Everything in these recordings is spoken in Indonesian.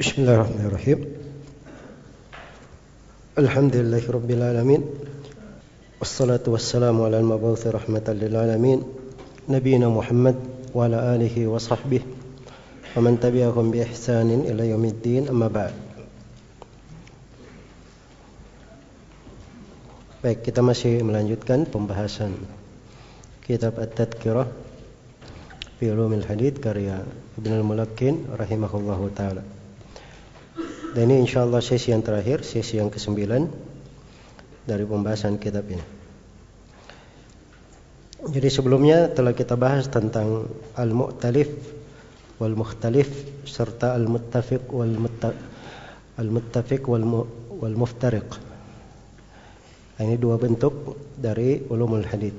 بسم الله الرحمن الرحيم الحمد لله رب العالمين والصلاة والسلام على المبعوث رحمة للعالمين نبينا محمد وعلى آله وصحبه ومن تبعهم بإحسان إلى يوم الدين أما بعد Baik, kita masih melanjutkan pembahasan kitab At-Tadkirah fi Ulumil Hadith karya Ibn Al-Mulakin rahimahullahu taala. Dan ini insyaallah sesi yang terakhir, sesi yang ke-9 dari pembahasan kitab ini. Jadi sebelumnya telah kita bahas tentang al-mu'talif wal mukhtalif serta al-muttafiq wal al-muttafiq wal wal muftariq. Ini dua bentuk dari ulumul hadith.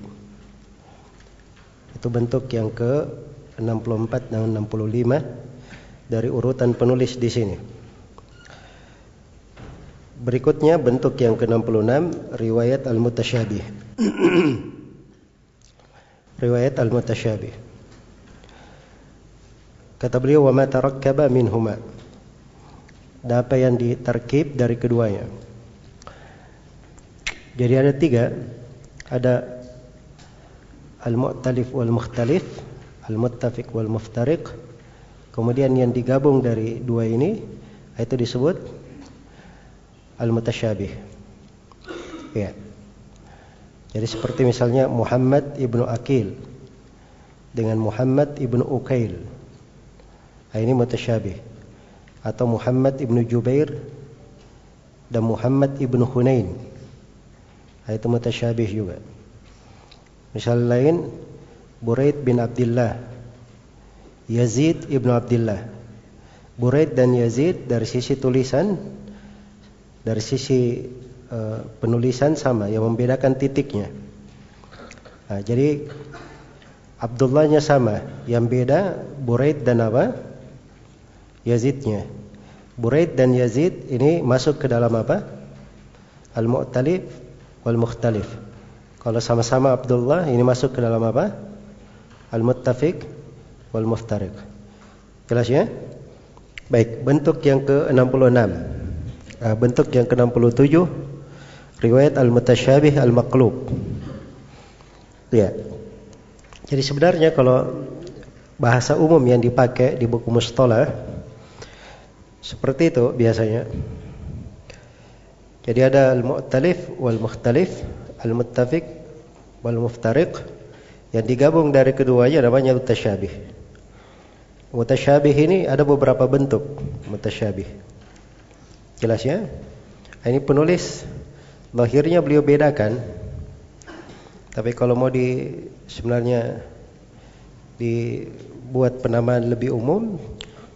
Itu bentuk yang ke 64 dan 65 dari urutan penulis di sini. Berikutnya bentuk yang ke-66 riwayat al-mutasyabih. riwayat al-mutasyabih. Kata beliau wa ma tarakkaba minhuma. Dan apa yang ditarkib dari keduanya. Jadi ada tiga, ada al-mu'talif wal mukhtalif, al-muttafiq wal muftariq. Kemudian yang digabung dari dua ini itu disebut al-mutasyabih. Ya. Jadi seperti misalnya Muhammad ibnu Akil dengan Muhammad ibnu Ukail. Nah, ini mutasyabih. Atau Muhammad ibnu Jubair dan Muhammad ibnu Hunain. Nah, itu mutasyabih juga. Misal lain Buraid bin Abdullah Yazid ibnu Abdullah Buraid dan Yazid dari sisi tulisan dari sisi uh, penulisan sama yang membedakan titiknya nah, jadi Abdullahnya sama yang beda Buraid dan apa Yazidnya Buraid dan Yazid ini masuk ke dalam apa Al-Mu'talif wal-Mukhtalif kalau sama-sama Abdullah ini masuk ke dalam apa? Al-Muttafiq wal Muftariq. Jelas ya? Baik, bentuk yang ke-66. Uh, bentuk yang ke-67 riwayat al-mutasyabih al-maqlub. Ya. Jadi sebenarnya kalau bahasa umum yang dipakai di buku mustalah seperti itu biasanya. Jadi ada al-mu'talif wal mukhtalif al-muttafiq wal muftariq yang digabung dari keduanya namanya mutasyabih. Mutasyabih ini ada beberapa bentuk mutasyabih. Jelas ya? Ini penulis lahirnya beliau bedakan. Tapi kalau mau di sebenarnya dibuat penamaan lebih umum,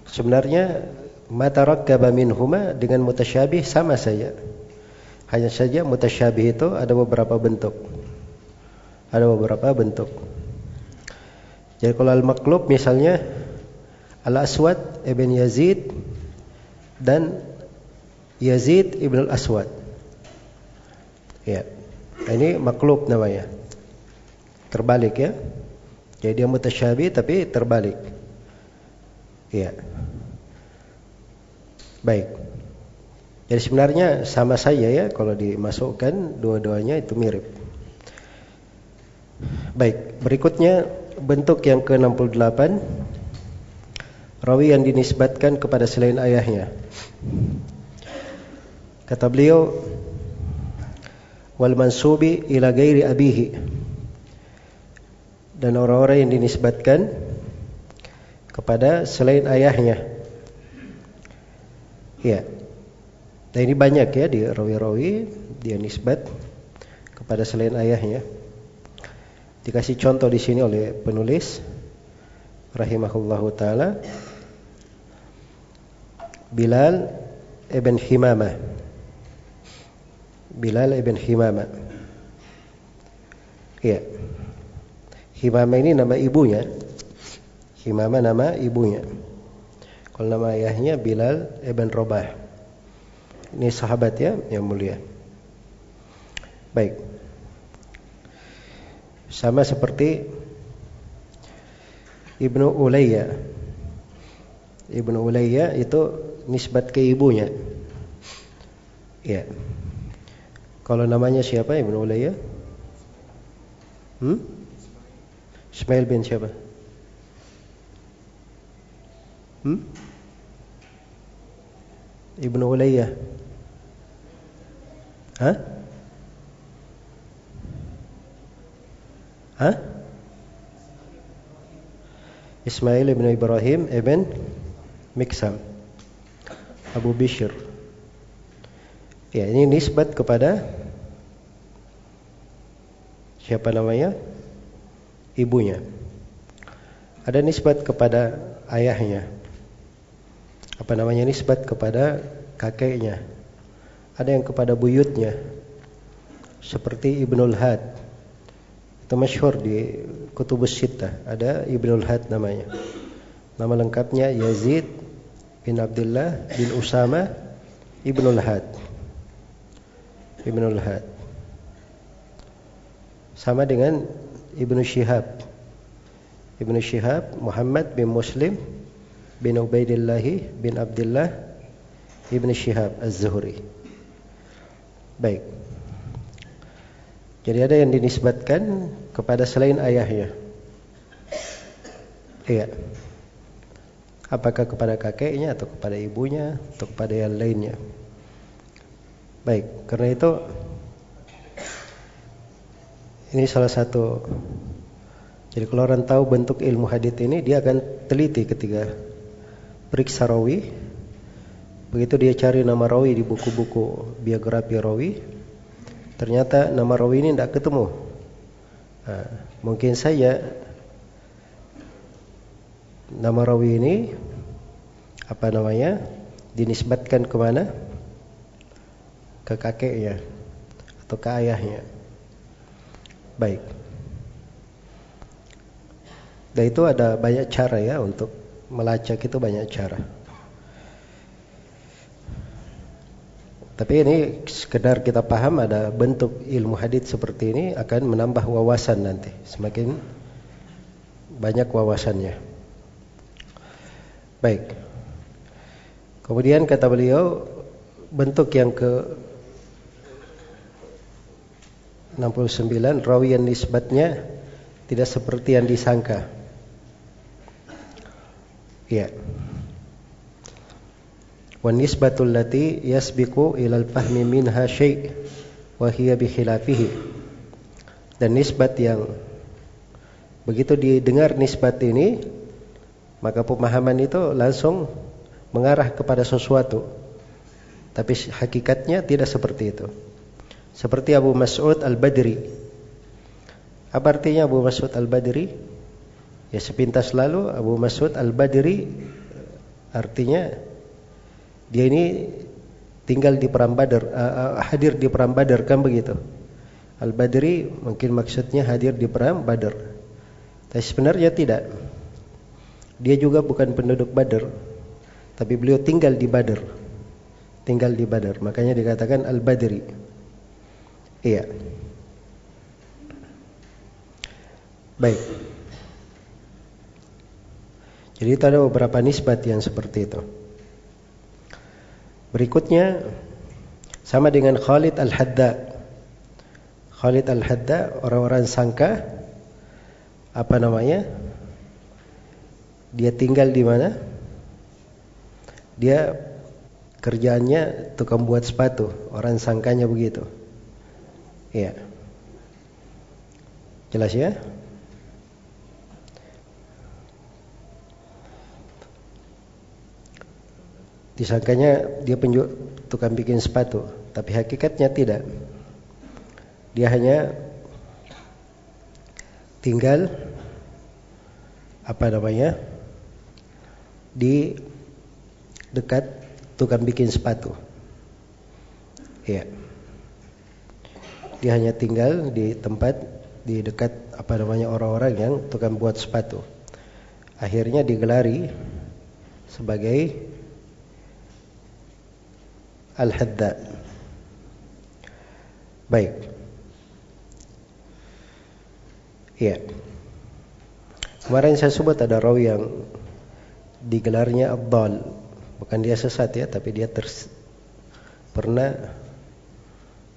sebenarnya mata rakkaba minhuma dengan mutasyabih sama saja. Hanya saja mutasyabih itu ada beberapa bentuk. Ada beberapa bentuk. Jadi kalau al-maqlub misalnya Al-Aswad ibn Yazid dan Yazid ibn al-Aswad. Ya. Ini maklub namanya. Terbalik ya. Jadi dia mutasyabih tapi terbalik. Ya. Baik. Jadi sebenarnya sama saja ya kalau dimasukkan dua-duanya itu mirip. Baik, berikutnya bentuk yang ke-68 rawi yang dinisbatkan kepada selain ayahnya. Kata beliau wal mansubi ila ghairi abihi dan orang-orang yang dinisbatkan kepada selain ayahnya. Ya. Nah ini banyak ya di rawi-rawi dia nisbat kepada selain ayahnya. Dikasih contoh di sini oleh penulis rahimahullahu taala Bilal ibn Himamah. Bilal ibn Himamah. Iya. Himamah ini nama ibunya. Himamah nama ibunya. Kalau nama ayahnya Bilal ibn Robah. Ini sahabat ya yang mulia. Baik. Sama seperti Ibnu Ulayya. Ibnu Ulayya itu nisbat ke ibunya. Ya. Kalau namanya siapa Ibnu Ulayya? Hmm? Ismail bin siapa? Hmm? Ibnu Ulayya. Hah? Hah? Ismail ibn Ibrahim ibn Miksam Abu Bishr Ya ini nisbat kepada Siapa namanya? Ibunya. Ada nisbat kepada ayahnya. Apa namanya? Nisbat kepada kakeknya. Ada yang kepada buyutnya. Seperti Ibnul Had. Itu masyhur di Kutubus Sittah. Ada Ibnul Had namanya. Nama lengkapnya Yazid bin Abdullah bin Usama Ibnul Had. Ibnul Had. Sama dengan Ibnu Syihab. Ibnu Syihab Muhammad bin Muslim bin Ubaidillah bin Abdullah Ibnu Syihab Az-Zuhri. Baik. Jadi ada yang dinisbatkan kepada selain ayahnya. Iya. Apakah kepada kakeknya atau kepada ibunya atau kepada yang lainnya. Baik, karena itu ini salah satu jadi kalau orang tahu bentuk ilmu hadith ini dia akan teliti ketika periksa rawi. Begitu dia cari nama rawi di buku-buku biografi rawi, Ternyata nama rawi ini tidak ketemu. Nah, mungkin saja nama rawi ini apa namanya dinisbatkan ke mana? Ke kakeknya atau ke ayahnya. Baik. Dan itu ada banyak cara ya untuk melacak itu banyak cara. Tapi ini sekedar kita paham ada bentuk ilmu hadis seperti ini akan menambah wawasan nanti. Semakin banyak wawasannya. Baik. Kemudian kata beliau bentuk yang ke 69 rawi yang nisbatnya tidak seperti yang disangka. Ya. Wan nisbatul lati yasbiqu ilal fahmi minha syai' wa hiya bi khilafihi. Dan nisbat yang begitu didengar nisbat ini maka pemahaman itu langsung mengarah kepada sesuatu. Tapi hakikatnya tidak seperti itu seperti Abu Mas'ud Al-Badri apa artinya Abu Mas'ud Al-Badri ya sepintas lalu Abu Mas'ud Al-Badri artinya dia ini tinggal di perang Badar, uh, hadir di perang Badar kan begitu. Al-Badri mungkin maksudnya hadir di perang Badar. Tapi sebenarnya tidak. Dia juga bukan penduduk Badar, tapi beliau tinggal di Badar. Tinggal di Badar, makanya dikatakan Al-Badri. Iya. Baik. Jadi itu ada beberapa nisbat yang seperti itu. Berikutnya sama dengan Khalid Al-Hadda. Khalid Al-Hadda orang-orang sangka apa namanya? Dia tinggal di mana? Dia kerjaannya tukang buat sepatu, orang sangkanya begitu. Iya. Jelas ya? Disangkanya dia penjual tukang bikin sepatu, tapi hakikatnya tidak. Dia hanya tinggal apa namanya di dekat tukang bikin sepatu. Iya. Dia hanya tinggal di tempat di dekat apa namanya orang-orang yang tukang buat sepatu. Akhirnya digelari sebagai Al-Hadda. Baik. Iya. Kemarin saya sebut ada rawi yang digelarnya abdal. Bukan dia sesat ya, tapi dia ters, pernah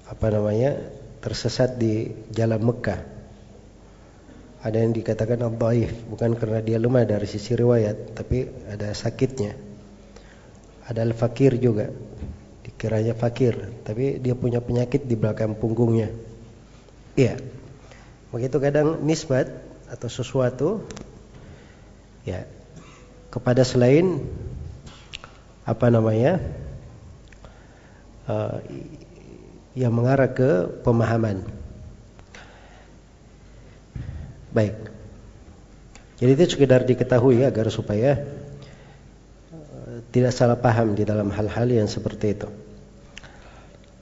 apa namanya tersesat di jalan Mekah. Ada yang dikatakan abdaif, bukan karena dia lemah dari sisi riwayat, tapi ada sakitnya. Ada al-fakir juga, dikiranya fakir, tapi dia punya penyakit di belakang punggungnya. Iya. Begitu kadang nisbat atau sesuatu ya kepada selain apa namanya uh, yang mengarah ke pemahaman. Baik. Jadi itu sekedar diketahui agar supaya uh, tidak salah paham di dalam hal-hal yang seperti itu.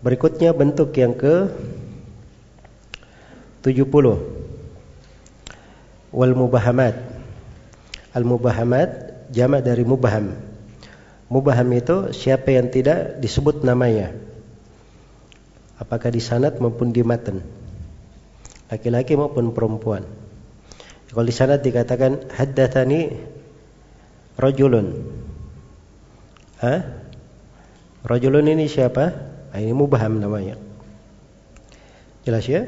Berikutnya bentuk yang ke 70 wal mubahamat. Al mubahamat jamak dari mubaham. Mubaham itu siapa yang tidak disebut namanya. Apakah di sanad maupun di matan. Laki-laki maupun perempuan. Kalau di sanad dikatakan haddatsani rajulun. Hah? Rajulun ini siapa? Nah, ini mubaham namanya. Jelas ya?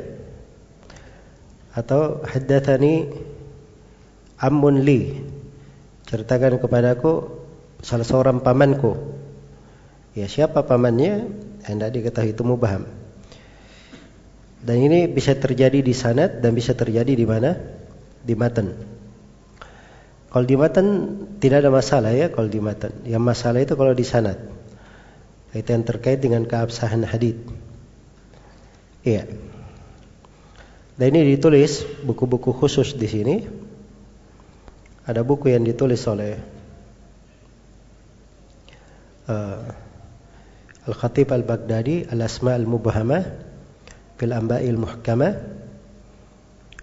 Atau haddatsani ammun li. Ceritakan kepadaku salah seorang pamanku. Ya siapa pamannya? Hendak diketahui itu mubaham. Dan ini bisa terjadi di sanad dan bisa terjadi di mana? Di matan. Kalau di matan tidak ada masalah ya kalau di matan. Yang masalah itu kalau di sanad. Itu yang terkait dengan keabsahan hadith. Iya. Dan ini ditulis buku-buku khusus di sini. Ada buku yang ditulis oleh uh, Al-Khatib Al-Baghdadi Al-Asma Al-Mubhamah Fil Amba'il Muhkamah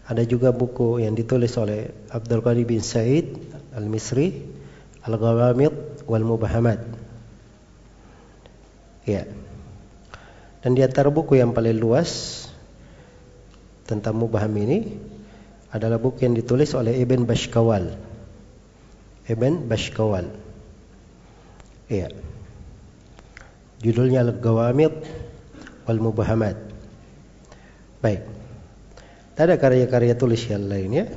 Ada juga buku yang ditulis oleh Abdul Qadi bin Said Al-Misri Al-Ghawamid Wal-Mubhamat. Ya. Dan di antara buku yang paling luas Tentang Mubham ini Adalah buku yang ditulis oleh Ibn Bashkawal. Ibn Bashkawal. Iya Judulnya Al-Gawamid wal Mubahamat. Baik. Ada karya-karya tulis yang lainnya.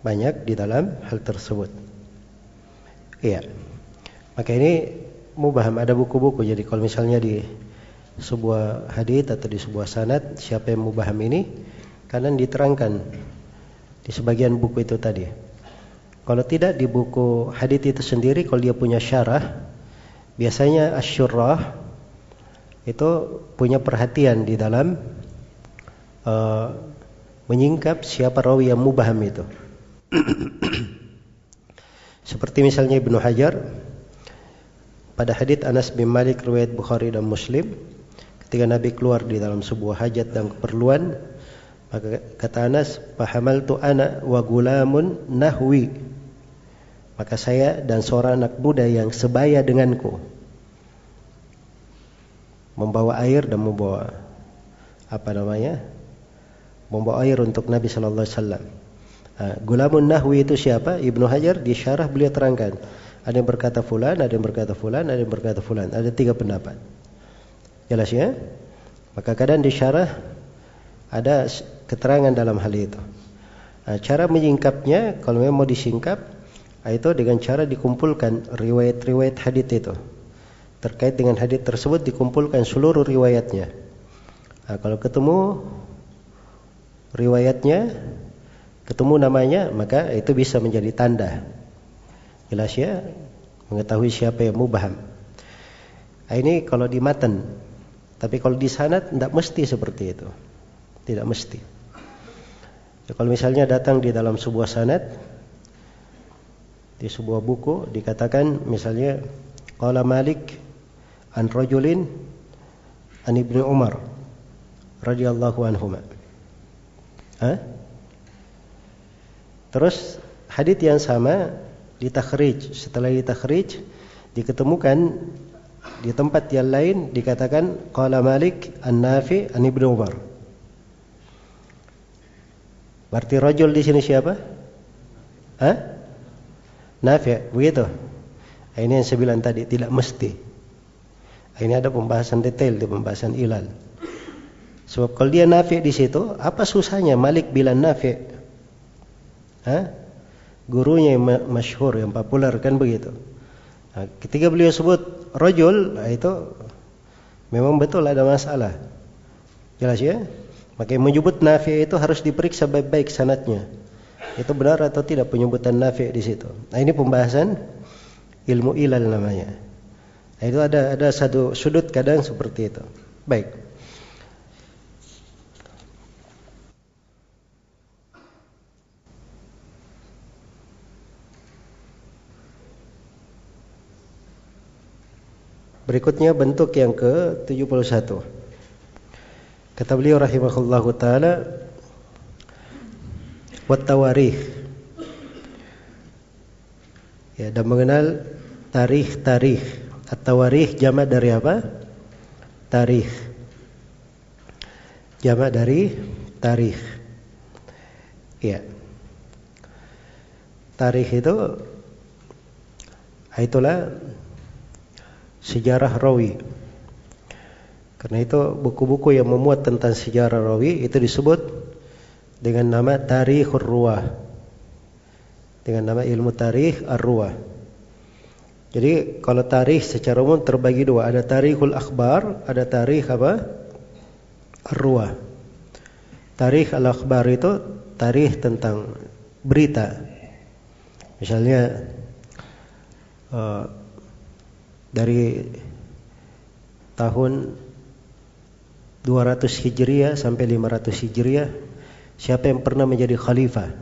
Banyak di dalam hal tersebut. Iya. Maka ini mubaham ada buku-buku. Jadi kalau misalnya di sebuah hadith atau di sebuah sanad siapa yang mubaham ini karena diterangkan di sebagian buku itu tadi. Kalau tidak di buku hadith itu sendiri kalau dia punya syarah Biasanya asyurrah itu punya perhatian di dalam uh, menyingkap siapa rawi yang mubaham itu. Seperti misalnya Ibnu Hajar pada hadits Anas bin Malik riwayat Bukhari dan Muslim ketika Nabi keluar di dalam sebuah hajat dan keperluan maka kata Anas pahamal tu ana wa gulamun nahwi maka saya dan seorang anak muda yang sebaya denganku membawa air dan membawa apa namanya? Membawa air untuk Nabi sallallahu alaihi wasallam. Gulamun Nahwi itu siapa? Ibnu Hajar di syarah beliau terangkan. Ada yang berkata fulan, ada yang berkata fulan, ada yang berkata fulan. Ada tiga pendapat. Jelas ya? Maka kadang di syarah ada keterangan dalam hal itu. Cara menyingkapnya kalau memang mau disingkap itu dengan cara dikumpulkan riwayat-riwayat hadis itu. Terkait dengan hadis tersebut dikumpulkan seluruh riwayatnya. Nah, kalau ketemu riwayatnya, ketemu namanya, maka itu bisa menjadi tanda. Jelas ya, mengetahui siapa yang mubaham. Nah, ini kalau di matan. Tapi kalau di sanad tidak mesti seperti itu. Tidak mesti. Ya, kalau misalnya datang di dalam sebuah sanad di sebuah buku dikatakan misalnya qala Malik an rajulin an Ibnu Umar radhiyallahu anhuma. Hah? Terus hadis yang sama ditakhrij, setelah ditakhrij diketemukan di tempat yang lain dikatakan qala Malik an-Nafi an Ibnu Umar. Berarti rajul di sini siapa? Hah? Nafi' begitu. Ini yang saya bilang tadi tidak mesti. Ini ada pembahasan detail di pembahasan ilal. Sebab kalau dia nafi' di situ, apa susahnya Malik bilang nafi'? Hah? Gurunya yang masyhur yang populer kan begitu. Nah, ketika beliau sebut rojul, nah itu memang betul ada masalah. Jelas ya? Maka yang menyebut nafi itu harus diperiksa baik-baik sanatnya. Itu benar atau tidak penyebutan nafi di situ. Nah ini pembahasan ilmu ilal namanya. Nah, itu ada ada satu sudut kadang seperti itu. Baik. Berikutnya bentuk yang ke-71. Kata beliau rahimahullahu taala wat tawarikh. Ya, dan mengenal tarikh-tarikh. At-tawarikh jamak dari apa? Tarikh. Jamak dari tarikh. Ya. Tarikh itu itulah sejarah rawi. Karena itu buku-buku yang memuat tentang sejarah rawi itu disebut dengan nama Tarikhur Ruwah. Dengan nama ilmu tarikh Ar-Ruwah. Jadi kalau tarikh secara umum terbagi dua, ada Tarikhul Akhbar, ada tarikh apa? Ar-Ruwah. Tarikh al-akhbar itu tarikh tentang berita. Misalnya uh, dari tahun 200 Hijriah sampai 500 Hijriah siapa yang pernah menjadi khalifah?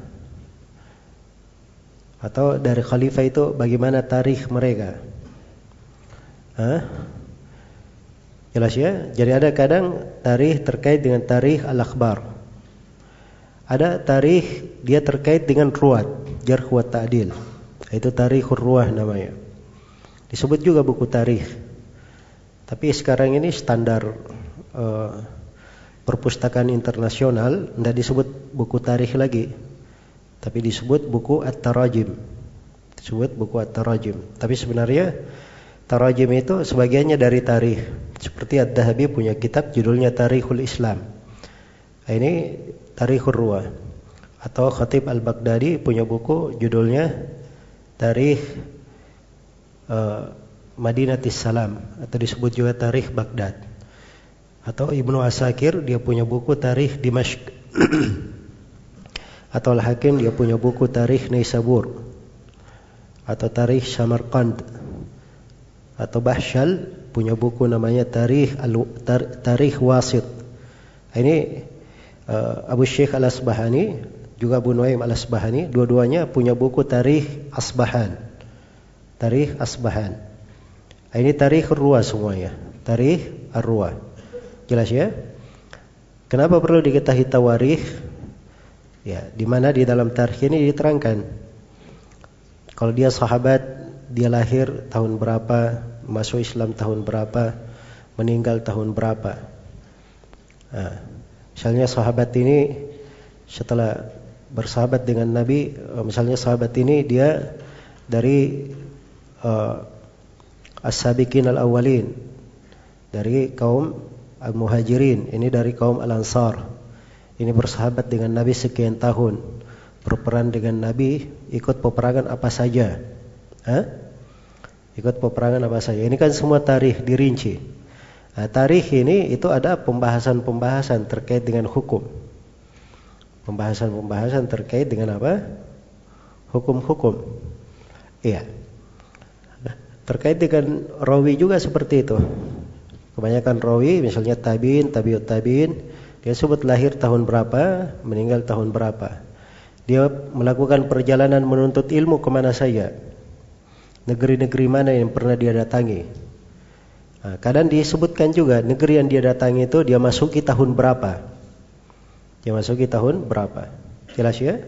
Atau dari khalifah itu bagaimana tarikh mereka? Hah? jelas ya? Jadi ada kadang tarikh terkait dengan tarikh al-akhbar. Ada tarikh dia terkait dengan ruwat jarh wa ta'dil. Itu tarikhur ruwah namanya. Disebut juga buku tarikh. Tapi sekarang ini standar uh, perpustakaan internasional tidak disebut buku tarikh lagi. Tapi disebut buku at-tarajim. Disebut buku at-tarajim. Tapi sebenarnya tarajim itu sebagiannya dari tarikh. Seperti Ad-Dahabi punya kitab judulnya Tarikhul Islam. Nah, ini Tarikhul Ruwa. Atau Khatib Al-Baghdadi punya buku judulnya Tarikh uh, Madinatis Salam atau disebut juga Tarikh Baghdad. Atau Ibnu Asakir dia punya buku Tarikh Dimashq. atau Al-Hakim dia punya buku Tarikh Naisabur atau Tarikh Samarkand atau Bahshal punya buku namanya Tarikh Tar, Tarikh Wasit. Ini uh, Abu Syekh Al-Asbahani juga Abu Nuaim Al-Asbahani dua-duanya punya buku Tarikh Asbahan. Tarikh Asbahan. Ini tarikh Ruwa semuanya. Tarikh Ar-Ruwa. Jelas ya? Kenapa perlu diketahui tawarikh? Ya, di mana di dalam tarikh ini diterangkan kalau dia sahabat, dia lahir tahun berapa, masuk Islam tahun berapa, meninggal tahun berapa. Nah, misalnya sahabat ini setelah bersahabat dengan Nabi, misalnya sahabat ini dia dari uh, as-sabiqin al-awwalin dari kaum al-muhajirin, ini dari kaum al-ansar. Ini bersahabat dengan Nabi sekian tahun, berperan dengan Nabi, ikut peperangan apa saja. Hah? Ikut peperangan apa saja. Ini kan semua tarikh dirinci. Nah, tarikh ini itu ada pembahasan-pembahasan terkait dengan hukum. Pembahasan-pembahasan terkait dengan apa? Hukum-hukum. Iya. Terkait dengan rawi juga seperti itu. Kebanyakan rawi misalnya tabiin, tabiut tabiin, dia sebut lahir tahun berapa, meninggal tahun berapa. Dia melakukan perjalanan menuntut ilmu ke mana saja. Negeri-negeri mana yang pernah dia datangi. Nah, kadang disebutkan juga negeri yang dia datangi itu dia masuki tahun berapa. Dia masuki tahun berapa. Jelas ya?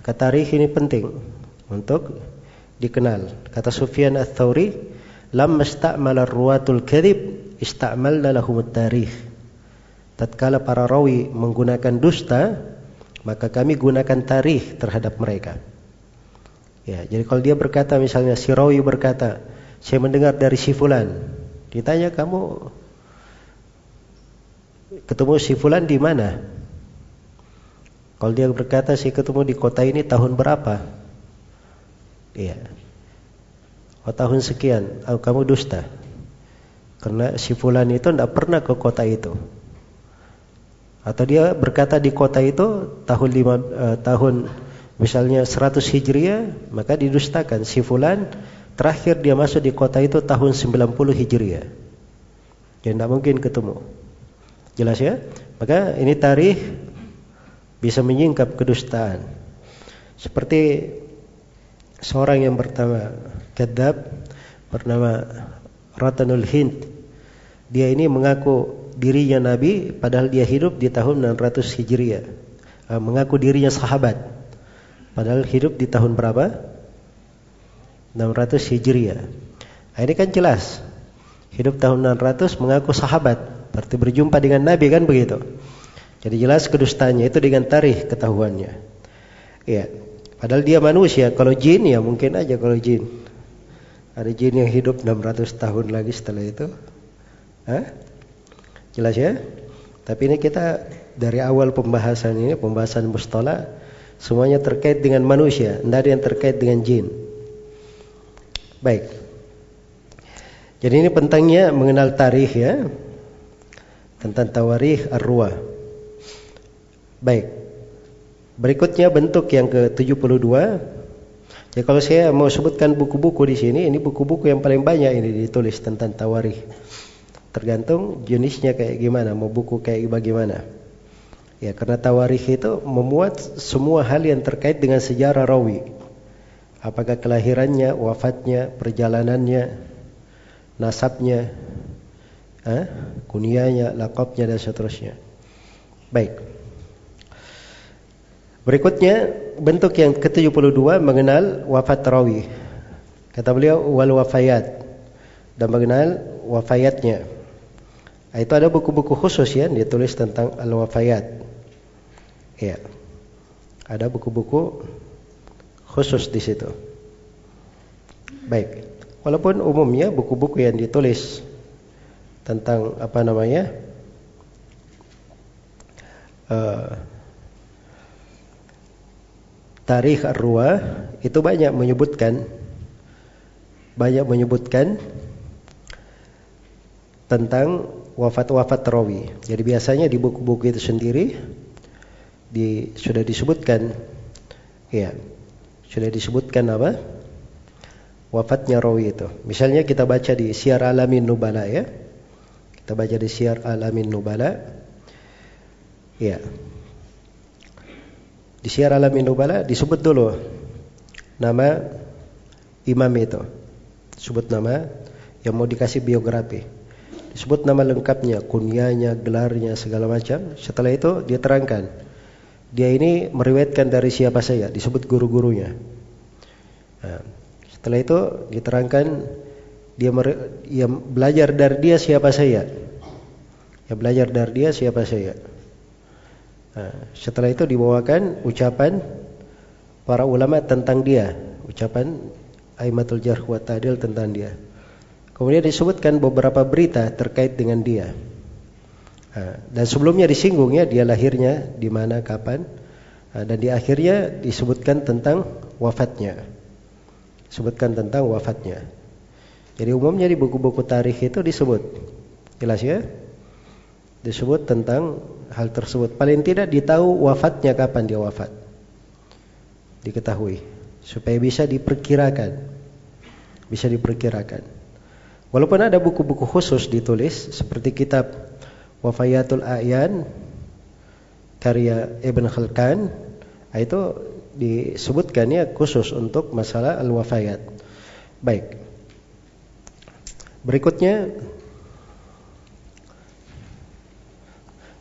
Ketarikh ini penting untuk dikenal. Kata Sufyan Ats-Tsauri, "Lam masta'mala ruwatul kadhib, ista'malna lahum tarikh." Tatkala para rawi menggunakan dusta, maka kami gunakan tarikh terhadap mereka. Ya, jadi kalau dia berkata misalnya si Rawi berkata, saya mendengar dari si fulan. Ditanya kamu ketemu si fulan di mana? Kalau dia berkata saya ketemu di kota ini tahun berapa? Iya. Oh tahun sekian. Oh, kamu dusta. Karena si fulan itu tidak pernah ke kota itu. Atau dia berkata di kota itu tahun lima uh, tahun misalnya 100 Hijriah, maka didustakan si fulan terakhir dia masuk di kota itu tahun 90 Hijriah. Ya tidak mungkin ketemu. Jelas ya? Maka ini tarikh bisa menyingkap kedustaan. Seperti seorang yang pertama kedap bernama Ratanul Hind. Dia ini mengaku dirinya nabi padahal dia hidup di tahun 600 Hijriah. Eh, mengaku dirinya sahabat Padahal hidup di tahun berapa? 600 Hijriah. Nah, ini kan jelas. Hidup tahun 600 mengaku sahabat, berarti berjumpa dengan Nabi kan begitu. Jadi jelas kedustanya itu dengan tarikh ketahuannya. Iya. Padahal dia manusia, kalau jin ya mungkin aja kalau jin. Ada jin yang hidup 600 tahun lagi setelah itu. Hah? Jelas ya? Tapi ini kita dari awal pembahasan ini, pembahasan mustalah Semuanya terkait dengan manusia, tidak ada yang terkait dengan jin. Baik. Jadi ini pentingnya mengenal tarikh ya. Tentang tawarikh ar-ruah. Baik. Berikutnya bentuk yang ke-72. Ya kalau saya mau sebutkan buku-buku di sini, ini buku-buku yang paling banyak ini ditulis tentang tawarikh. Tergantung jenisnya kayak gimana, mau buku kayak bagaimana. Ya, karena tawarikh itu memuat semua hal yang terkait dengan sejarah rawi. Apakah kelahirannya, wafatnya, perjalanannya, nasabnya, eh, kunianya, lakopnya dan seterusnya. Baik. Berikutnya bentuk yang ke-72 mengenal wafat rawi. Kata beliau wal wafayat dan mengenal wafayatnya. Itu ada buku-buku khusus ya ditulis tentang al-wafayat. Ya. Ada buku-buku khusus di situ. Baik. Walaupun umumnya buku-buku yang ditulis tentang apa namanya? Uh, tarikh ar-ruah itu banyak menyebutkan banyak menyebutkan tentang wafat-wafat rawi. Jadi biasanya di buku-buku itu sendiri di, sudah disebutkan ya sudah disebutkan apa? Wafatnya rawi itu. Misalnya kita baca di Syiar Alamin Nubala ya. Kita baca di Syiar Alamin Nubala. Ya di Syiar Alamin Nubala disebut dulu nama imam itu sebut nama yang mau dikasih biografi disebut nama lengkapnya kunyanya gelarnya segala macam setelah itu dia terangkan dia ini meriwayatkan dari siapa saja, disebut guru-gurunya. Nah, setelah itu diterangkan dia dia belajar dari dia siapa saja. Ya belajar dari dia siapa saja. Setelah itu dibawakan ucapan para ulama tentang dia, ucapan Aimatul Jarh wa Ta'dil tentang dia. Kemudian disebutkan beberapa berita terkait dengan dia. Dan sebelumnya disinggung ya dia lahirnya di mana kapan dan di akhirnya disebutkan tentang wafatnya. Sebutkan tentang wafatnya. Jadi umumnya di buku-buku tarikh itu disebut. Jelas ya? Disebut tentang hal tersebut. Paling tidak ditahu wafatnya kapan dia wafat. Diketahui supaya bisa diperkirakan. Bisa diperkirakan. Walaupun ada buku-buku khusus ditulis seperti kitab Wafayatul A'yan karya Ibn Khalkan itu disebutkan ya khusus untuk masalah al-wafayat. Baik. Berikutnya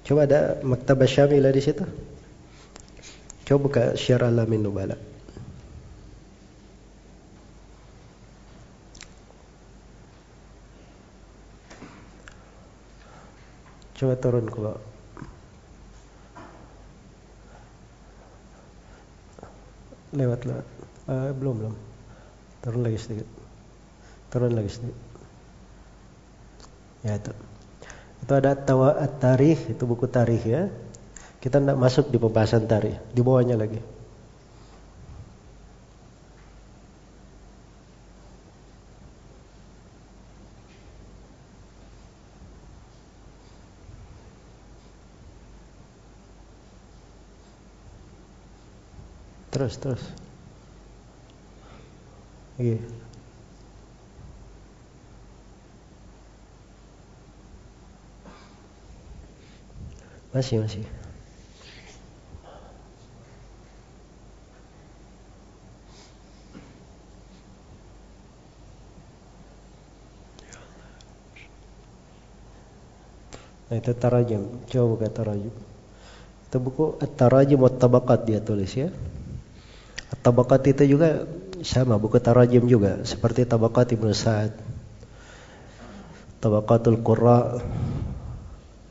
Coba ada Maktabah Syamilah di situ. Coba buka Syiar Alamin Nubala. Coba turun ke bawah. Lewat lewat. Uh, belum belum. Turun lagi sedikit. Turun lagi sedikit. Ya itu. Itu ada tarikh itu buku tarikh ya. Kita tidak masuk di pembahasan tarikh. Di bawahnya lagi. Terus, terus. Iya. Masih, masih. Nah, itu tarajim. Coba buka tarajim. Itu buku At-Tarajim wa Tabaqat dia tulis ya. Tabakat itu juga sama buku tarajim juga seperti Tabakat Ibnu Sa'ad. Tabaqatul Qurra,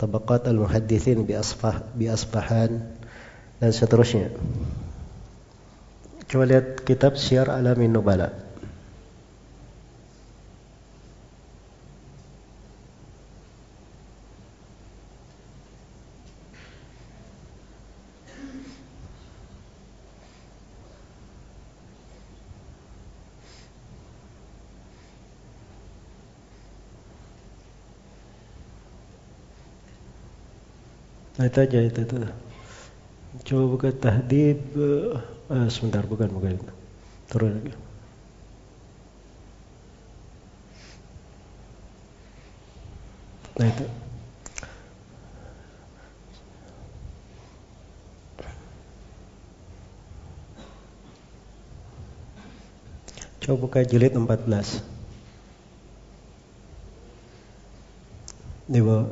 Tabaqat Al-Muhaddithin bi Asfah bi Asbahan dan seterusnya. Coba lihat kitab Syiar Alamin Nubala. Nah, itu aja itu tuh. Coba buka tahdib. Uh, sebentar bukan bukan itu. Turun lagi. Nah itu. Coba buka jilid 14. Di bawah.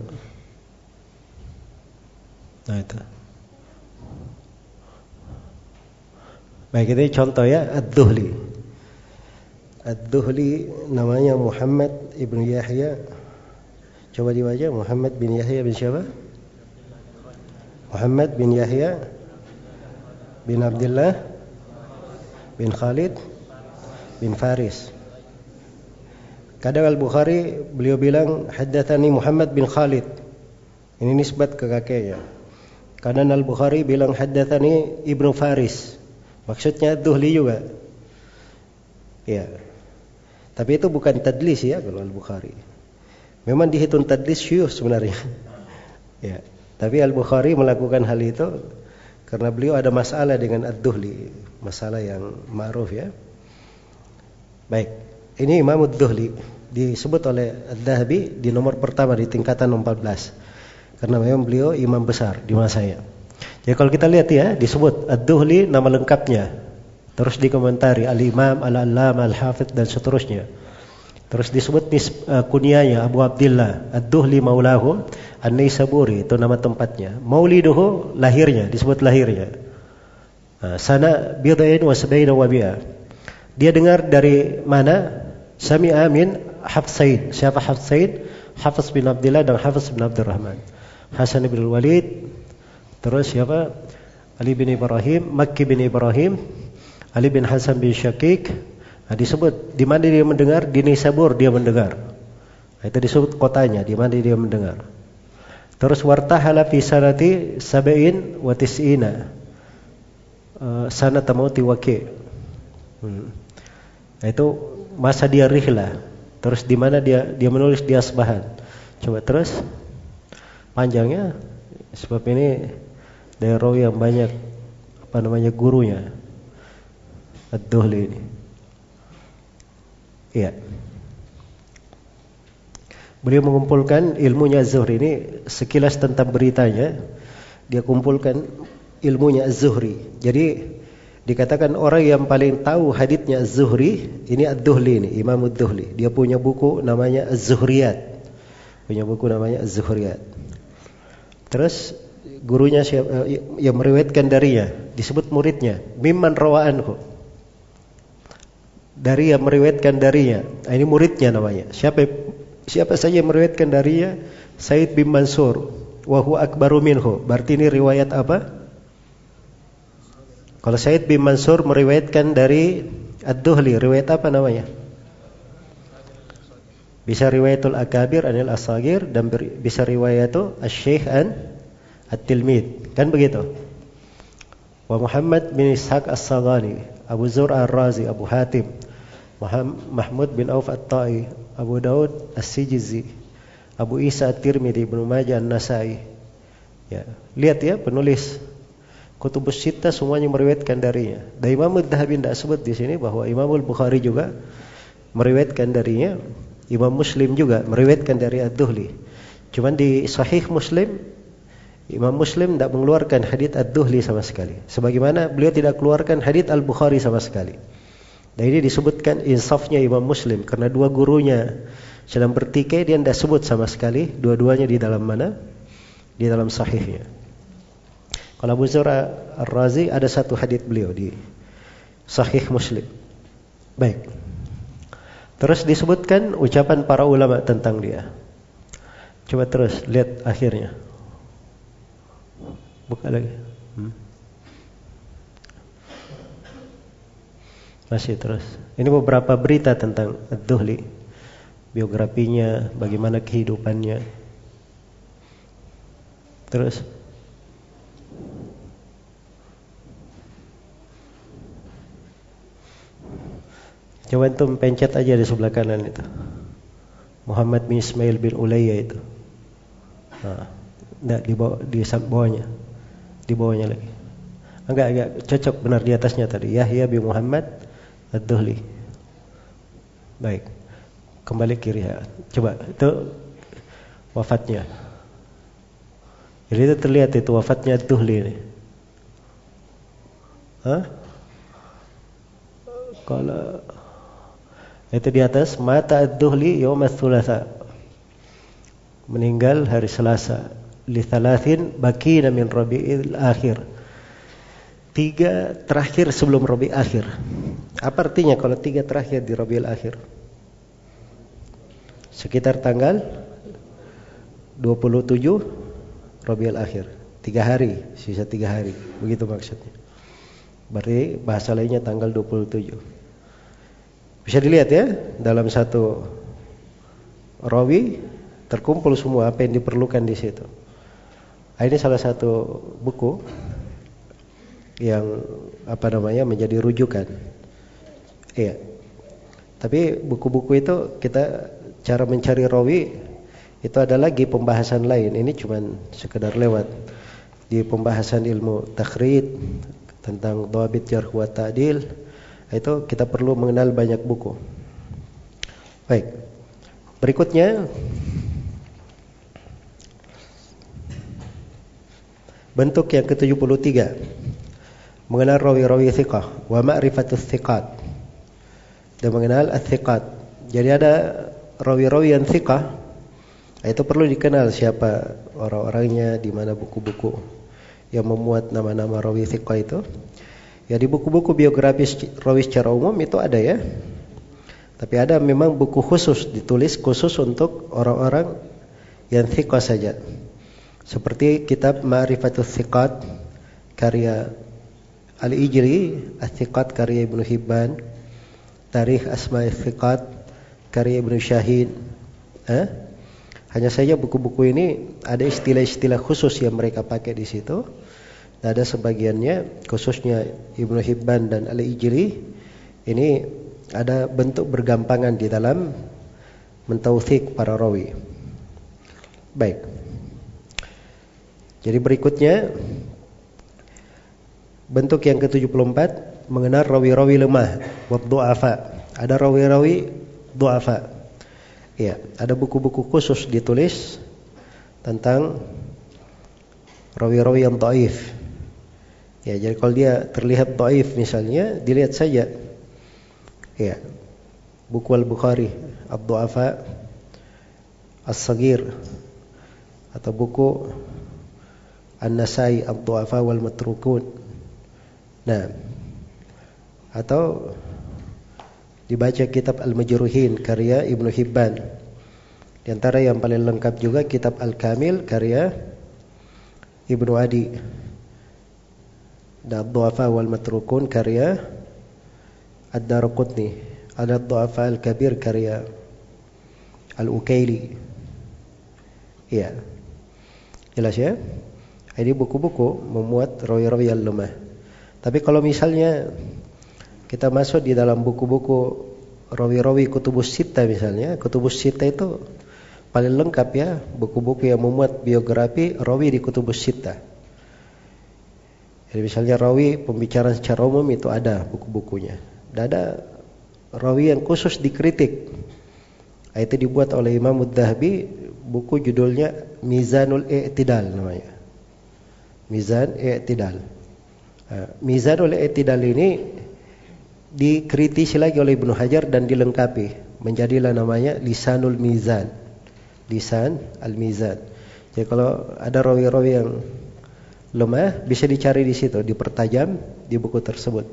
Nah itu. Baik ini contoh ya Ad-Duhli. Ad-Duhli namanya Muhammad ibnu Yahya. Coba dibaca Muhammad bin Yahya bin siapa? Muhammad bin Yahya bin Abdullah bin Khalid bin Faris. Kadang Al-Bukhari beliau bilang haddatsani Muhammad bin Khalid. Ini nisbat ke kakeknya. Karena Al-Bukhari bilang haddatsani Ibnu Faris. Maksudnya Duhli juga. Ya. Tapi itu bukan tadlis ya kalau Al-Bukhari. Memang dihitung tadlis syuh sebenarnya. ya. Tapi Al-Bukhari melakukan hal itu karena beliau ada masalah dengan Ad-Duhli, masalah yang ma'ruf ya. Baik. Ini Imam Ad-Duhli disebut oleh Ad-Dahabi di nomor pertama di tingkatan 14. Karena memang beliau imam besar di masa saya. Jadi kalau kita lihat ya, disebut Ad-Duhli nama lengkapnya. Terus dikomentari Al-Imam, Al-Allam, Al-Hafidh dan seterusnya. Terus disebut nis, uh, kunyanya Abu Abdullah Ad-Duhli Maulahu An-Naisaburi itu nama tempatnya. Mauliduhu lahirnya disebut lahirnya. Nah, sana bid'ain wa sab'ina wa bi'a. Dia dengar dari mana? Sami Amin Hafsain. Siapa Hafsain? Hafiz bin Abdullah dan Hafiz bin Abdurrahman. Hasan bin Walid, terus siapa? Ali bin Ibrahim, Makki bin Ibrahim, Ali bin Hasan bin Syakik. Nah, disebut di mana dia mendengar? Di Nisabur dia mendengar. Nah, itu disebut kotanya, di mana dia mendengar. Terus wartahala fi sanati sab'in wa. Uh, sanat mauti waqi. Hmm. Nah, itu masa dia rihlah. Terus di mana dia dia menulis di Asbahan. Coba terus panjangnya sebab ini daerah yang banyak apa namanya gurunya Ad-Duhli ini. Iya. Beliau mengumpulkan ilmunya Zuhri ini sekilas tentang beritanya. Dia kumpulkan ilmunya Az-Zuhri. Jadi dikatakan orang yang paling tahu haditnya Az-Zuhri ini Ad-Duhli ini, Imam Ad-Duhli. Dia punya buku namanya Az-Zuhriyat. Punya buku namanya Az-Zuhriyat. Terus gurunya siapa eh, yang meriwayatkan darinya disebut muridnya mimman rawaanhu. Dari yang meriwayatkan darinya. Nah, ini muridnya namanya. Siapa siapa saja yang meriwayatkan darinya? Said bin Mansur. Wa huwa akbaru minhu. Berarti ini riwayat apa? Kalau Said bin Mansur meriwayatkan dari Ad-Duhli, riwayat apa namanya? Bisa riwayatul akabir anil asagir dan bisa riwayatul asy-syekh an at-tilmid. Kan begitu? Wa Muhammad bin Ishaq as-Saghani, Abu Zur ar-Razi, Abu Hatim, Mahmud bin Auf at-Ta'i, Abu Daud as-Sijizi, Abu Isa at-Tirmidzi, Ibnu Majah an-Nasai. Ya, lihat ya penulis Kutubus Sita semuanya meriwayatkan darinya. Dan Imam Dhahabi tidak sebut di sini bahwa Imam Bukhari juga meriwayatkan darinya. Imam Muslim juga meriwayatkan dari Ad-Duhli. Cuman di Sahih Muslim Imam Muslim tidak mengeluarkan hadits Ad-Duhli sama sekali. Sebagaimana beliau tidak keluarkan hadits Al-Bukhari sama sekali. Dan ini disebutkan insafnya Imam Muslim karena dua gurunya sedang bertikai dia tidak sebut sama sekali dua-duanya di dalam mana? Di dalam sahihnya. Kalau Abu Zura Ar-Razi ada satu hadis beliau di Sahih Muslim. Baik. Terus disebutkan ucapan para ulama tentang dia. Coba terus lihat akhirnya. Buka lagi. Hmm. Masih terus. Ini beberapa berita tentang Ad-Duhli. Biografinya, bagaimana kehidupannya. Terus. Coba itu pencet aja di sebelah kanan itu. Muhammad bin Ismail bin Ulayya itu. Nah, di bawah di bawahnya. Di bawahnya lagi. Enggak enggak cocok benar di atasnya tadi. Yahya bin Muhammad Ad-Duhli. Baik. Kembali kiri ya. Coba itu wafatnya. Jadi itu terlihat itu wafatnya Ad-Duhli ini. Hah? Kalau itu di atas mata ad-duhli ats Meninggal hari Selasa. Li thalathin bakina min Rabiul Akhir. Tiga terakhir sebelum Rabiul Akhir. Apa artinya kalau tiga terakhir di Rabiul Akhir? Sekitar tanggal 27 Rabiul Akhir. Tiga hari, sisa tiga hari. Begitu maksudnya. Berarti bahasa lainnya tanggal 27. Bisa dilihat ya dalam satu rawi terkumpul semua apa yang diperlukan di situ. Nah, ini salah satu buku yang apa namanya menjadi rujukan. Iya. Tapi buku-buku itu kita cara mencari rawi itu ada lagi pembahasan lain. Ini cuma sekedar lewat di pembahasan ilmu takhrid tentang dawabit jarh wa ta'dil itu kita perlu mengenal banyak buku. Baik. Berikutnya bentuk yang ke-73 mengenal rawi-rawi thiqah wa ma'rifatus thiqat dan mengenal ats-thiqat. Jadi ada rawi-rawi yang thiqah itu perlu dikenal siapa orang-orangnya, di mana buku-buku yang memuat nama-nama rawi thiqah itu. Ya di buku-buku biografis rawi secara umum itu ada ya. Tapi ada memang buku khusus ditulis khusus untuk orang-orang yang thiqah saja. Seperti kitab Ma'rifatul Thiqat karya Al-Ijri, Al-Thiqat karya Ibnu Hibban, Tarikh Asma'i Thiqat karya Ibnu Syahin. Eh? Hanya saja buku-buku ini ada istilah-istilah khusus yang mereka pakai di situ ada sebagiannya khususnya Ibnu Hibban dan Al-Ijri ini ada bentuk bergampangan di dalam mentauthik para rawi. Baik. Jadi berikutnya bentuk yang ke-74 mengenal rawi-rawi lemah wa du'afa. Ada rawi-rawi du'afa. Ya, ada buku-buku khusus ditulis tentang rawi-rawi yang dhaif. Ya, jadi kalau dia terlihat dhaif misalnya, dilihat saja. Ya. Buku Al-Bukhari, Ad-Du'afa As-Sagir atau buku An-Nasai Ad-Du'afa wal Matrukun. Nah, atau dibaca kitab Al-Majruhin karya Ibnu Hibban. Di antara yang paling lengkap juga kitab Al-Kamil karya Ibnu Adi Ada Du'afa wal Matrukun karya Ad-Darqutni. Ada Du'afa al-Kabir karya Al-Ukaili. Iya. Jelas ya? Ini buku-buku memuat rawi-rawi yang lemah. Tapi kalau misalnya kita masuk di dalam buku-buku rawi-rawi kutubus sita misalnya, kutubus sita itu paling lengkap ya, buku-buku yang memuat biografi rawi di kutubus sita. Jadi misalnya rawi pembicaraan secara umum itu ada buku-bukunya. Dan ada rawi yang khusus dikritik. Itu dibuat oleh Imam Mudhabi, buku judulnya Mizanul I'tidal namanya. Mizan i'tidal. Mizanul i'tidal ini dikritisi lagi oleh Ibnu Hajar dan dilengkapi menjadilah namanya lisanul mizan. Lisan al-mizan. Jadi kalau ada rawi-rawi yang lemah bisa dicari di situ, dipertajam di buku tersebut.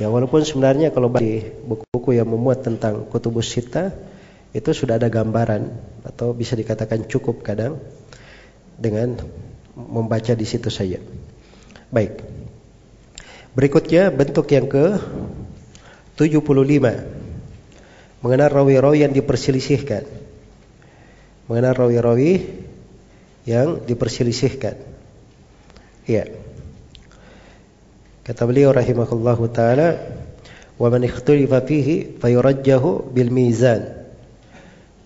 Ya walaupun sebenarnya kalau di buku-buku yang memuat tentang kutubus sita itu sudah ada gambaran atau bisa dikatakan cukup kadang dengan membaca di situ saja. Baik. Berikutnya bentuk yang ke 75 mengenal rawi-rawi yang diperselisihkan. Mengenal rawi-rawi yang diperselisihkan. Iya. Kata beliau rahimahullahu taala, "Wa man ikhtalifa fihi fayurajjahu bil mizan."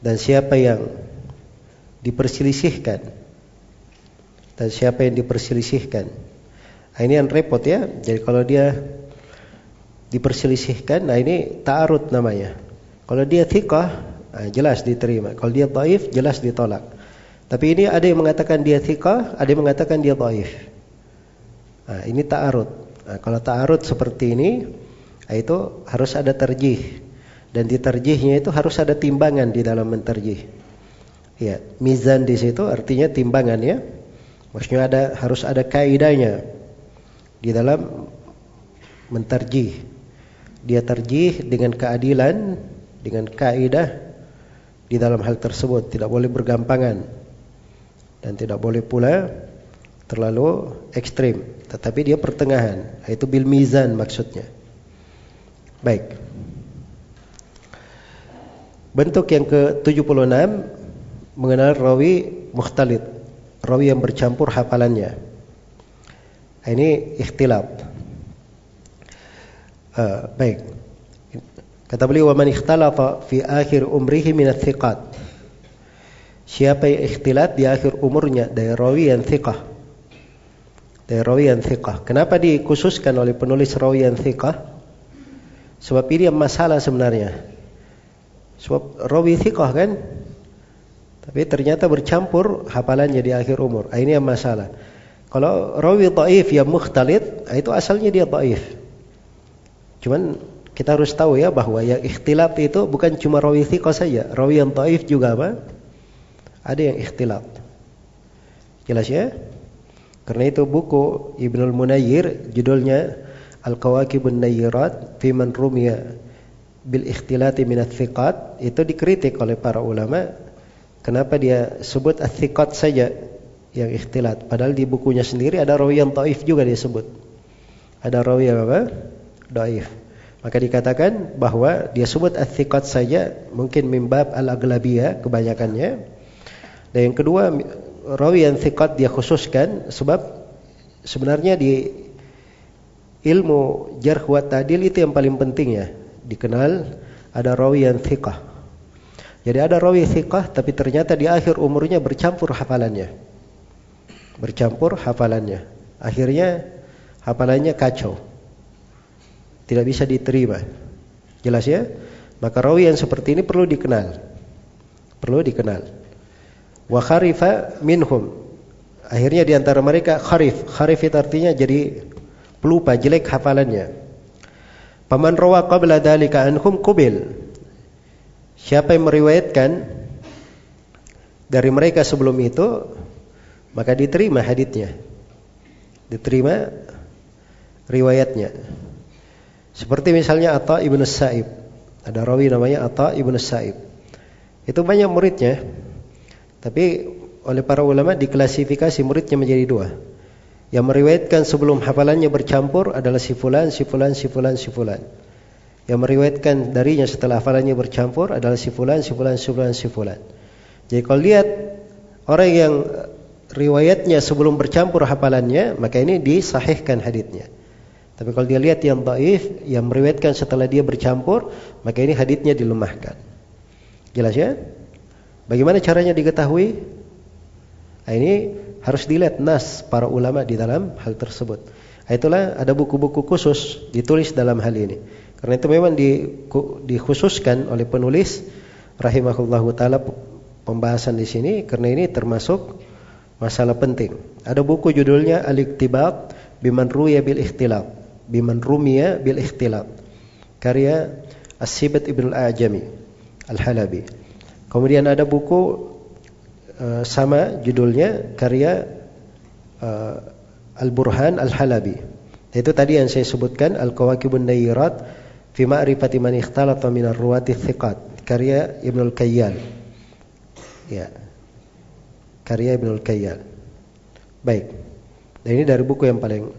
Dan siapa yang diperselisihkan dan siapa yang diperselisihkan. Nah, ini yang repot ya. Jadi kalau dia diperselisihkan, nah ini ta'arud namanya. Kalau dia thiqah, nah jelas diterima. Kalau dia dhaif, jelas ditolak. Tapi ini ada yang mengatakan dia thiqah, ada yang mengatakan dia dhaif. Nah, ini ta'arud. Nah, kalau ta'arud seperti ini, nah itu harus ada terjih. Dan di terjihnya itu harus ada timbangan di dalam menterjih. Ya, mizan di situ artinya timbangan ya. Maksudnya ada harus ada kaidahnya di dalam menterjih. Dia terjih dengan keadilan, dengan kaidah di dalam hal tersebut, tidak boleh bergampangan dan tidak boleh pula terlalu ekstrim, tetapi dia pertengahan. Itu bil mizan maksudnya. Baik. Bentuk yang ke-76 mengenal rawi mukhtalid rawi yang bercampur hafalannya. Ini ikhtilaf. Uh, baik. Kata beliau, "Wa man ikhtalafa fi akhir umrihi min thiqat Siapa yang ikhtilat di akhir umurnya dari rawi yang thiqah. Dari rawi yang thiqah. Kenapa dikhususkan oleh penulis rawi yang thiqah? Sebab ini yang masalah sebenarnya. Sebab rawi thiqah kan tapi ternyata bercampur hafalannya di akhir umur. Ah, ini yang masalah. Kalau rawi dhaif yang mukhtalid, ah, itu asalnya dia dhaif. Cuman kita harus tahu ya bahwa yang ikhtilat itu bukan cuma rawi thiqah saja. Rawi yang dhaif juga apa? Ada yang ikhtilat. Jelas ya? Karena itu buku Ibnul Munayyir judulnya Al-Kawakibun Nayyirat fi man rumiya bil ikhtilati minat thiqat itu dikritik oleh para ulama Kenapa dia sebut athiqat saja yang ikhtilat? Padahal di bukunya sendiri ada rawi yang taif juga dia sebut. Ada rawi yang apa? Daif. Maka dikatakan bahwa dia sebut athiqat saja mungkin mimbab al-aglabiyah kebanyakannya. Dan yang kedua rawi yang thiqat dia khususkan sebab sebenarnya di ilmu jarh wa ta'dil itu yang paling penting ya. Dikenal ada rawi yang thiqah. Jadi ada rawi thiqah tapi ternyata di akhir umurnya bercampur hafalannya. Bercampur hafalannya. Akhirnya hafalannya kacau. Tidak bisa diterima. Jelas ya? Maka rawi yang seperti ini perlu dikenal. Perlu dikenal. Wa kharifa minhum. Akhirnya di antara mereka kharif. Kharif itu artinya jadi pelupa, jelek hafalannya. Paman rawa qabla dalika anhum kubil. Siapa yang meriwayatkan dari mereka sebelum itu maka diterima haditnya. Diterima riwayatnya. Seperti misalnya Atta ibnu Sa'ib. Ada rawi namanya Atta ibnu Sa'ib. Itu banyak muridnya. Tapi oleh para ulama diklasifikasi muridnya menjadi dua. Yang meriwayatkan sebelum hafalannya bercampur adalah si fulan, si fulan, si. Yang meriwayatkan darinya setelah hafalannya bercampur adalah si fulan, si fulan. Jadi kalau lihat orang yang riwayatnya sebelum bercampur hafalannya, maka ini disahihkan haditnya. Tapi kalau dia lihat yang dhaif, yang meriwayatkan setelah dia bercampur, maka ini haditnya dilemahkan. Jelas ya? Bagaimana caranya diketahui? Nah, ini harus dilihat nas para ulama di dalam hal tersebut. Nah, itulah ada buku-buku khusus ditulis dalam hal ini. Karena itu memang di, dikhususkan oleh penulis rahimahullahu taala pembahasan di sini karena ini termasuk masalah penting. Ada buku judulnya Al-Iktibab biman ruya bil ikhtilaf, biman rumiya bil ikhtilaf. Karya As-Sibat Ibn Al-Ajami Al-Halabi. Kemudian ada buku uh, sama judulnya karya uh, Al-Burhan Al-Halabi. Itu tadi yang saya sebutkan Al-Kawakibun Nayirat fi ma'rifati man ikhtalata min ar-ruwati thiqat karya Ibnu Al-Kayyal. Ya karya Ibnul Kayyal. Baik. Dan ini dari buku yang paling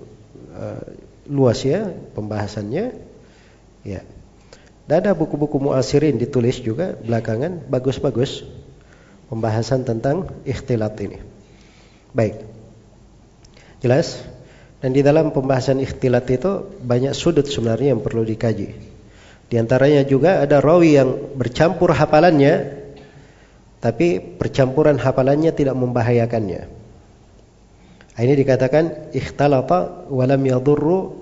uh, luas ya pembahasannya. Ya. Dan ada buku-buku muasirin ditulis juga belakangan bagus-bagus pembahasan tentang ikhtilat ini. Baik. Jelas? Dan di dalam pembahasan ikhtilat itu banyak sudut sebenarnya yang perlu dikaji. Di antaranya juga ada rawi yang bercampur hafalannya tapi percampuran hafalannya tidak membahayakannya. Ini dikatakan ikhtalata walam yadurru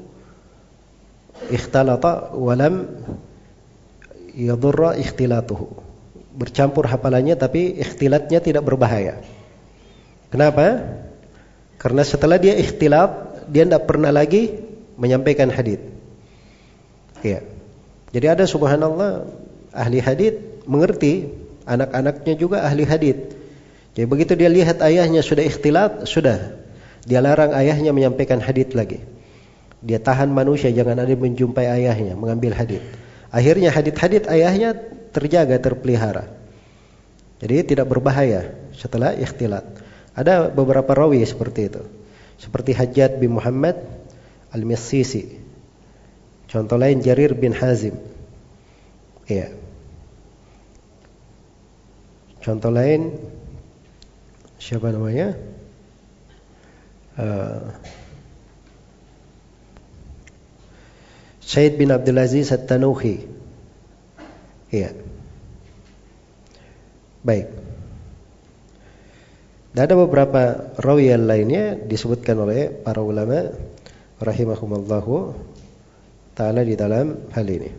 ikhtalata walam yadurra ikhtilatuhu. Bercampur hafalannya tapi ikhtilatnya tidak berbahaya. Kenapa? Karena setelah dia ikhtilat, dia tidak pernah lagi menyampaikan hadis. Ya. Jadi ada subhanallah ahli hadis mengerti Anak-anaknya juga ahli hadith. Jadi begitu dia lihat ayahnya sudah ikhtilat, sudah. Dia larang ayahnya menyampaikan hadith lagi. Dia tahan manusia jangan ada menjumpai ayahnya mengambil hadith. Akhirnya hadith-hadith ayahnya terjaga, terpelihara. Jadi tidak berbahaya setelah ikhtilat. Ada beberapa rawi seperti itu. Seperti Hajjat bin Muhammad Al-Missisi. Contoh lain Jarir bin Hazim. Iya. Contoh lain siapa namanya? Uh, Syed bin Abdul Aziz At-Tanuhi. Iya. Baik. Dan ada beberapa rawi yang lainnya disebutkan oleh para ulama rahimahumallahu taala di dalam hal ini.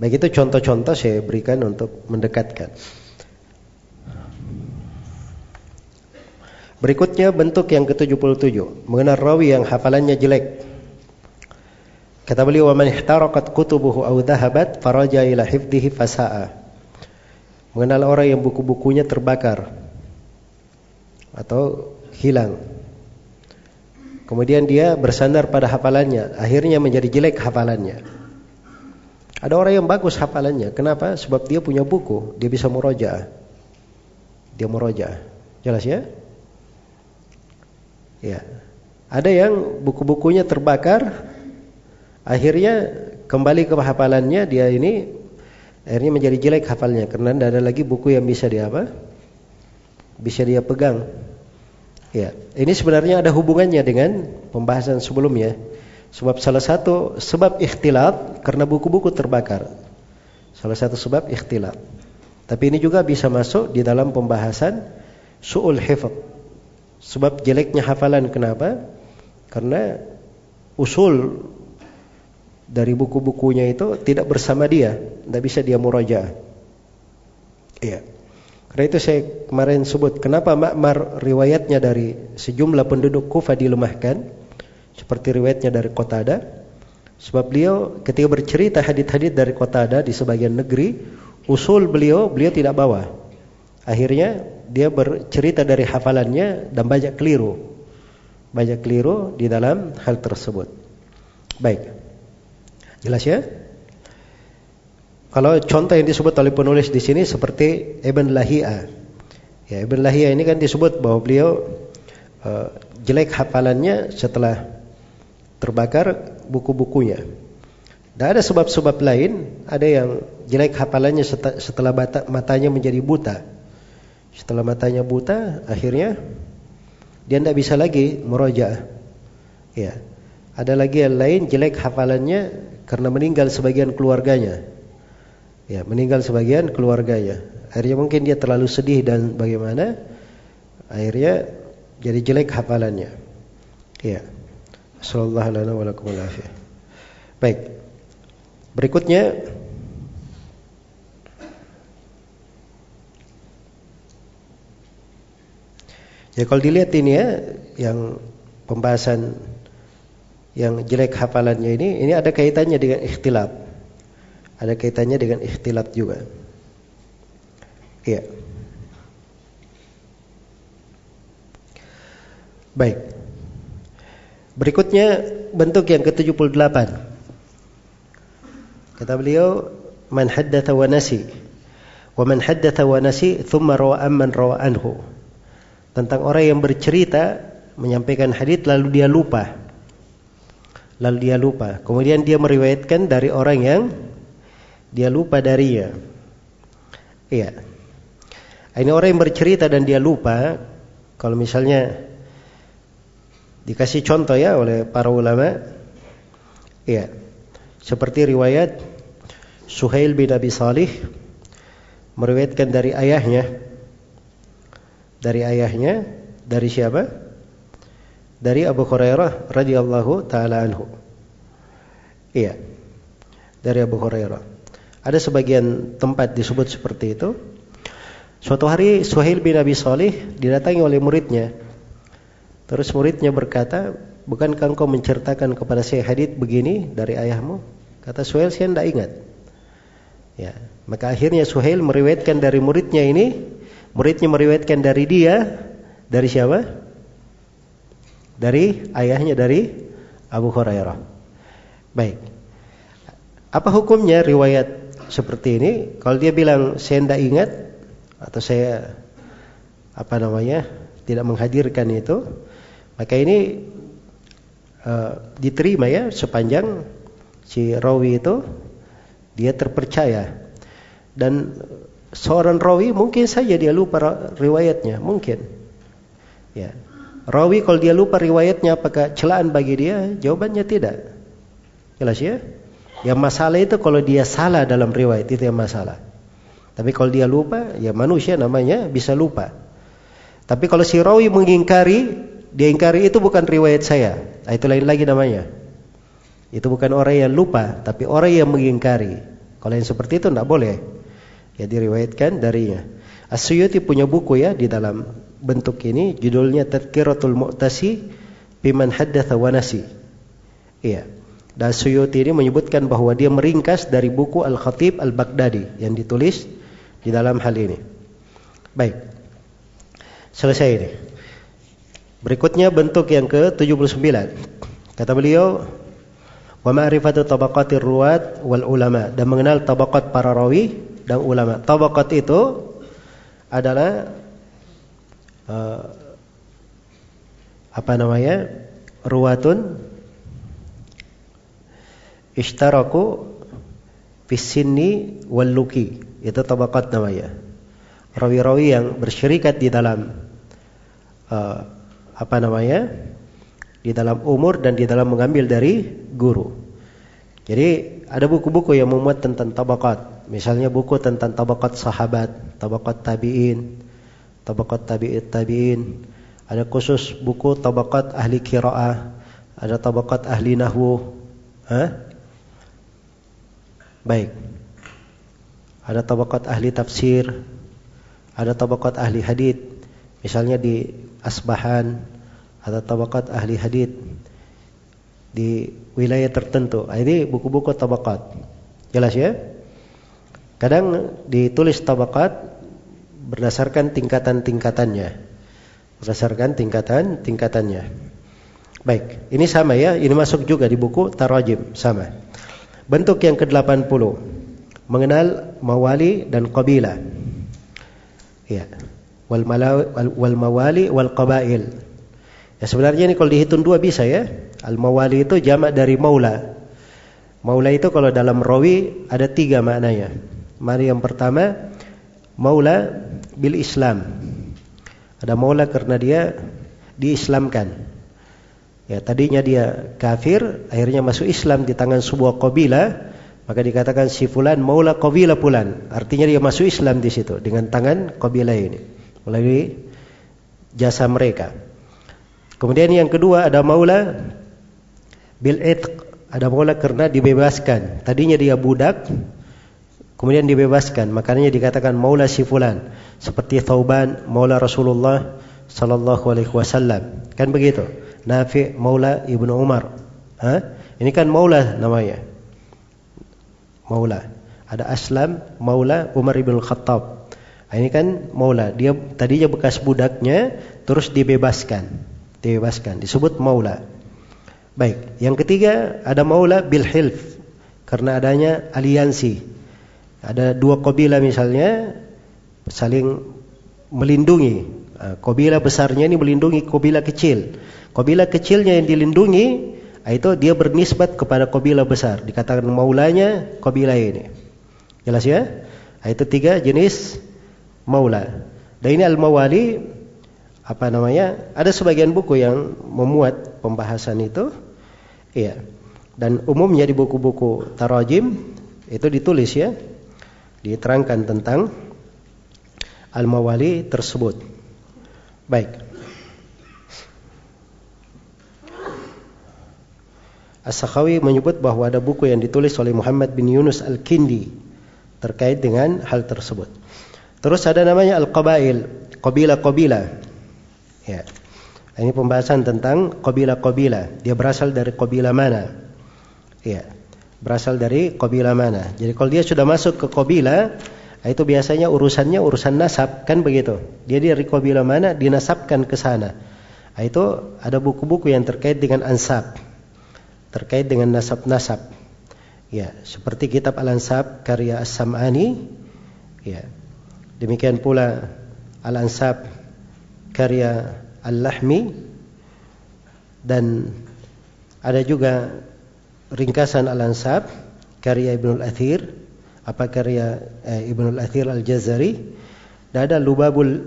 Baik itu contoh-contoh saya berikan untuk mendekatkan. Berikutnya bentuk yang ke-77, mengenal rawi yang hafalannya jelek. Kata beliau, "Wa man ihtaraqat kutubuhu aw dhahabat faraja ila hifdhihi fasa'a." Mengenal orang yang buku-bukunya terbakar atau hilang. Kemudian dia bersandar pada hafalannya, akhirnya menjadi jelek hafalannya. Ada orang yang bagus hafalannya. Kenapa? Sebab dia punya buku, dia bisa muroja. Dia muroja. Jelas ya? Ya. Ada yang buku-bukunya terbakar, akhirnya kembali ke hafalannya dia ini akhirnya menjadi jelek hafalnya karena tidak ada lagi buku yang bisa dia apa? Bisa dia pegang. Ya, ini sebenarnya ada hubungannya dengan pembahasan sebelumnya. Sebab salah satu sebab ikhtilat karena buku-buku terbakar. Salah satu sebab ikhtilat. Tapi ini juga bisa masuk di dalam pembahasan su'ul hifz. Sebab jeleknya hafalan kenapa? Karena usul dari buku-bukunya itu tidak bersama dia, tidak bisa dia murajaah. Iya. Karena itu saya kemarin sebut kenapa makmar riwayatnya dari sejumlah penduduk Kufah dilemahkan? Seperti riwayatnya dari Qatada. Sebab beliau ketika bercerita hadith-hadith dari Qatada di sebagian negeri usul beliau beliau tidak bawa. Akhirnya dia bercerita dari hafalannya dan banyak keliru. Banyak keliru di dalam hal tersebut. Baik. Jelas ya kalau contoh yang disebut oleh penulis di sini seperti Ibn Lahia ya Ibn Lahia ini kan disebut bahwa beliau uh, jelek hafalannya setelah terbakar buku-bukunya. Dan ada sebab-sebab lain, ada yang jelek hafalannya setelah matanya menjadi buta. Setelah matanya buta, akhirnya dia tidak bisa lagi meroja. Ya. Ada lagi yang lain jelek hafalannya karena meninggal sebagian keluarganya. Ya, meninggal sebagian keluarganya. Akhirnya mungkin dia terlalu sedih dan bagaimana? Akhirnya jadi jelek hafalannya. Ya. Wa Baik. Berikutnya Ya kalau dilihat ini ya yang pembahasan yang jelek hafalannya ini ini ada kaitannya dengan ikhtilaf. Ada kaitannya dengan ikhtilat juga. Iya. Baik. Berikutnya bentuk yang ke-78. Kata beliau, "Man haddatha wa nasi." Wa man haddatha wa nasi thumma rawa amman rawa anhu. Tentang orang yang bercerita menyampaikan hadis lalu dia lupa. Lalu dia lupa. Kemudian dia meriwayatkan dari orang yang dia lupa darinya. Iya. Ini orang yang bercerita dan dia lupa. Kalau misalnya dikasih contoh ya oleh para ulama. Iya. Seperti riwayat Suhail bin Abi Salih meriwayatkan dari ayahnya. Dari ayahnya, dari siapa? Dari Abu Hurairah radhiyallahu taala anhu. Iya. Dari Abu Hurairah. Ada sebagian tempat disebut seperti itu. Suatu hari Suhail bin Abi Salih didatangi oleh muridnya. Terus muridnya berkata, bukankah engkau menceritakan kepada saya hadith begini dari ayahmu? Kata Suhail, saya tidak ingat. Ya, maka akhirnya Suhail meriwayatkan dari muridnya ini, muridnya meriwayatkan dari dia, dari siapa? Dari ayahnya dari Abu Hurairah. Baik. Apa hukumnya riwayat seperti ini, kalau dia bilang saya tidak ingat atau saya apa namanya tidak menghadirkan itu, maka ini uh, diterima ya sepanjang si rawi itu dia terpercaya. Dan seorang rawi mungkin saja dia lupa riwayatnya mungkin. Ya. Rawi kalau dia lupa riwayatnya apakah celaan bagi dia? Jawabannya tidak. Jelas ya yang masalah itu kalau dia salah dalam riwayat itu yang masalah. Tapi kalau dia lupa, ya manusia namanya bisa lupa. Tapi kalau si rawi mengingkari, dia ingkari itu bukan riwayat saya. Nah, itu lain lagi namanya. Itu bukan orang yang lupa, tapi orang yang mengingkari. Kalau yang seperti itu tidak boleh. Ya diriwayatkan darinya. Asyuyuti punya buku ya di dalam bentuk ini judulnya Tadkiratul Mu'tasi biman haddatha wa nasi. Iya. Dan Suyuti ini menyebutkan bahwa dia meringkas dari buku Al-Khatib Al-Baghdadi yang ditulis di dalam hal ini. Baik. Selesai ini. Berikutnya bentuk yang ke-79. Kata beliau, "Wa ma'rifatu tabaqatir ruwat wal ulama" dan mengenal tabaqat para rawi dan ulama. Tabaqat itu adalah uh, apa namanya? Ruwatun ishtaraku fisinni wal luki. Itu tabakat namanya. Rawi-rawi yang bersyirikat di dalam uh, apa namanya? Di dalam umur dan di dalam mengambil dari guru. Jadi ada buku-buku yang memuat tentang tabakat misalnya buku tentang tabakat sahabat tabakat tabi'in tabakat tabi'it tabi'in. Ada khusus buku tabakat ahli kiraah ada tabakat ahli nahwu Hah? Baik. Ada tabakat ahli tafsir, ada tabakat ahli hadith. Misalnya di Asbahan ada tabakat ahli hadith di wilayah tertentu. Ah, ini buku-buku tabakat. Jelas ya? Kadang ditulis tabakat berdasarkan tingkatan-tingkatannya. Berdasarkan tingkatan-tingkatannya. Baik, ini sama ya, ini masuk juga di buku Tarajim, sama. Bentuk yang ke-80 mengenal mawali dan qabila. Ya. Wal, wal mawali wal qabail. Ya sebenarnya ini kalau dihitung dua bisa ya. Al-mawali itu jamak dari maula. Maula itu kalau dalam rawi ada tiga maknanya. Mari yang pertama maula bil Islam. Ada maula karena dia diislamkan. Ya, tadinya dia kafir, akhirnya masuk Islam di tangan sebuah kabilah, maka dikatakan si fulan maula kabilah fulan. Artinya dia masuk Islam di situ dengan tangan kabilah ini melalui jasa mereka. Kemudian yang kedua ada maula bil itq, ada maula karena dibebaskan. Tadinya dia budak, kemudian dibebaskan, makanya dikatakan maula si fulan. Seperti Thauban maula Rasulullah sallallahu alaihi wasallam. Kan begitu? Nafi Maula Ibnu Umar. Ha? Ini kan Maula namanya. Maula. Ada Aslam Maula Umar Ibn Khattab. Ini kan Maula. Dia tadinya bekas budaknya terus dibebaskan. Dibebaskan. Disebut Maula. Baik. Yang ketiga ada Maula bil hilf. Karena adanya aliansi. Ada dua kabilah misalnya saling melindungi. Kabilah besarnya ini melindungi kabilah kecil. Kabilah kecilnya yang dilindungi itu dia bernisbat kepada kabilah besar. Dikatakan maulanya kabilah ini. Jelas ya? Itu tiga jenis maula. Dan ini al-mawali apa namanya? Ada sebagian buku yang memuat pembahasan itu. Iya. Dan umumnya di buku-buku tarajim itu ditulis ya. Diterangkan tentang al-mawali tersebut. Baik. As-Sakhawi menyebut bahwa ada buku yang ditulis oleh Muhammad bin Yunus Al-Kindi terkait dengan hal tersebut. Terus ada namanya Al-Qabail, Qabila-Qabila. Ya. Ini pembahasan tentang Qabila-Qabila. Dia berasal dari Qabila mana? Ya. Berasal dari Qabila mana? Jadi kalau dia sudah masuk ke Qabila, itu biasanya urusannya urusan nasab, kan begitu. Dia dari Qabila mana dinasabkan ke sana. Itu ada buku-buku yang terkait dengan ansab terkait dengan nasab-nasab. Ya, seperti kitab Al-Ansab karya As-Sam'ani. Ya. Demikian pula Al-Ansab karya Al-Lahmi dan ada juga ringkasan Al-Ansab karya Ibnul Athir apa karya eh, Ibnul Athir Al-Jazari dan ada Lubabul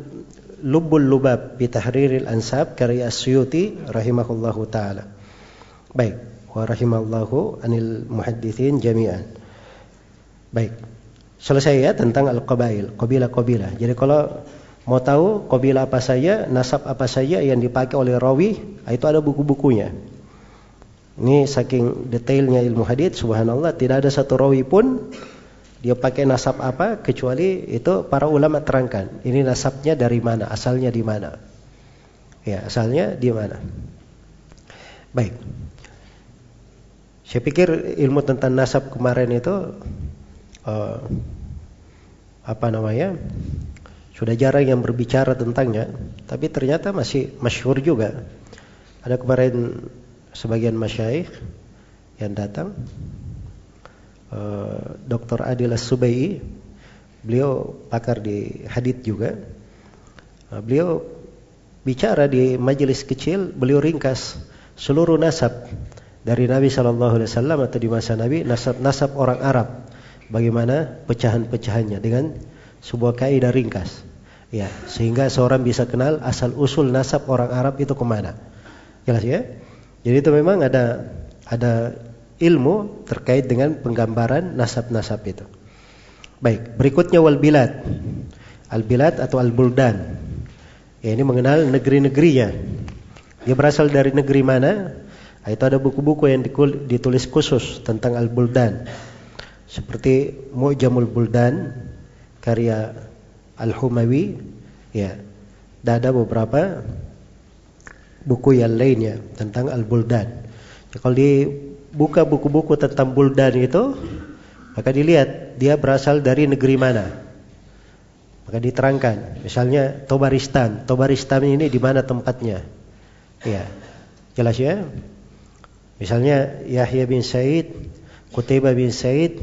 Lubbul Lubab bi Tahriril Ansab karya As-Suyuti rahimahullahu taala. Baik wa rahimallahu anil muhaddithin jami'an. Baik. Selesai ya tentang al-qabail, kabilah-kabilah. Jadi kalau mau tahu kabilah apa saja, nasab apa saja yang dipakai oleh rawi, itu ada buku-bukunya. Ini saking detailnya ilmu hadis, subhanallah, tidak ada satu rawi pun dia pakai nasab apa kecuali itu para ulama terangkan. Ini nasabnya dari mana, asalnya di mana. Ya, asalnya di mana. Baik. Saya pikir ilmu tentang nasab kemarin itu uh, apa namanya sudah jarang yang berbicara tentangnya, tapi ternyata masih masyhur juga. Ada kemarin sebagian masyaikh yang datang, eh, Dr. Adil Subai, beliau pakar di hadith juga. Uh, beliau bicara di majelis kecil, beliau ringkas seluruh nasab dari Nabi Shallallahu Alaihi Wasallam atau di masa Nabi nasab-nasab orang Arab bagaimana pecahan-pecahannya dengan sebuah kaidah ringkas ya sehingga seorang bisa kenal asal usul nasab orang Arab itu ke mana jelas ya jadi itu memang ada ada ilmu terkait dengan penggambaran nasab-nasab itu baik berikutnya wal bilad al bilad atau al buldan ya ini mengenal negeri-negerinya dia berasal dari negeri mana Nah, itu ada buku-buku yang ditulis khusus tentang Al-Buldan. Seperti Mu'jamul Buldan karya Al-Humawi ya. Dan ada beberapa buku yang lainnya tentang Al-Buldan. Ya, kalau dibuka buku-buku tentang Buldan itu, maka dilihat dia berasal dari negeri mana. Maka diterangkan, misalnya Tobaristan. Tobaristan ini di mana tempatnya? Ya. Jelas ya? Misalnya Yahya bin Said, Qutaibah bin Said,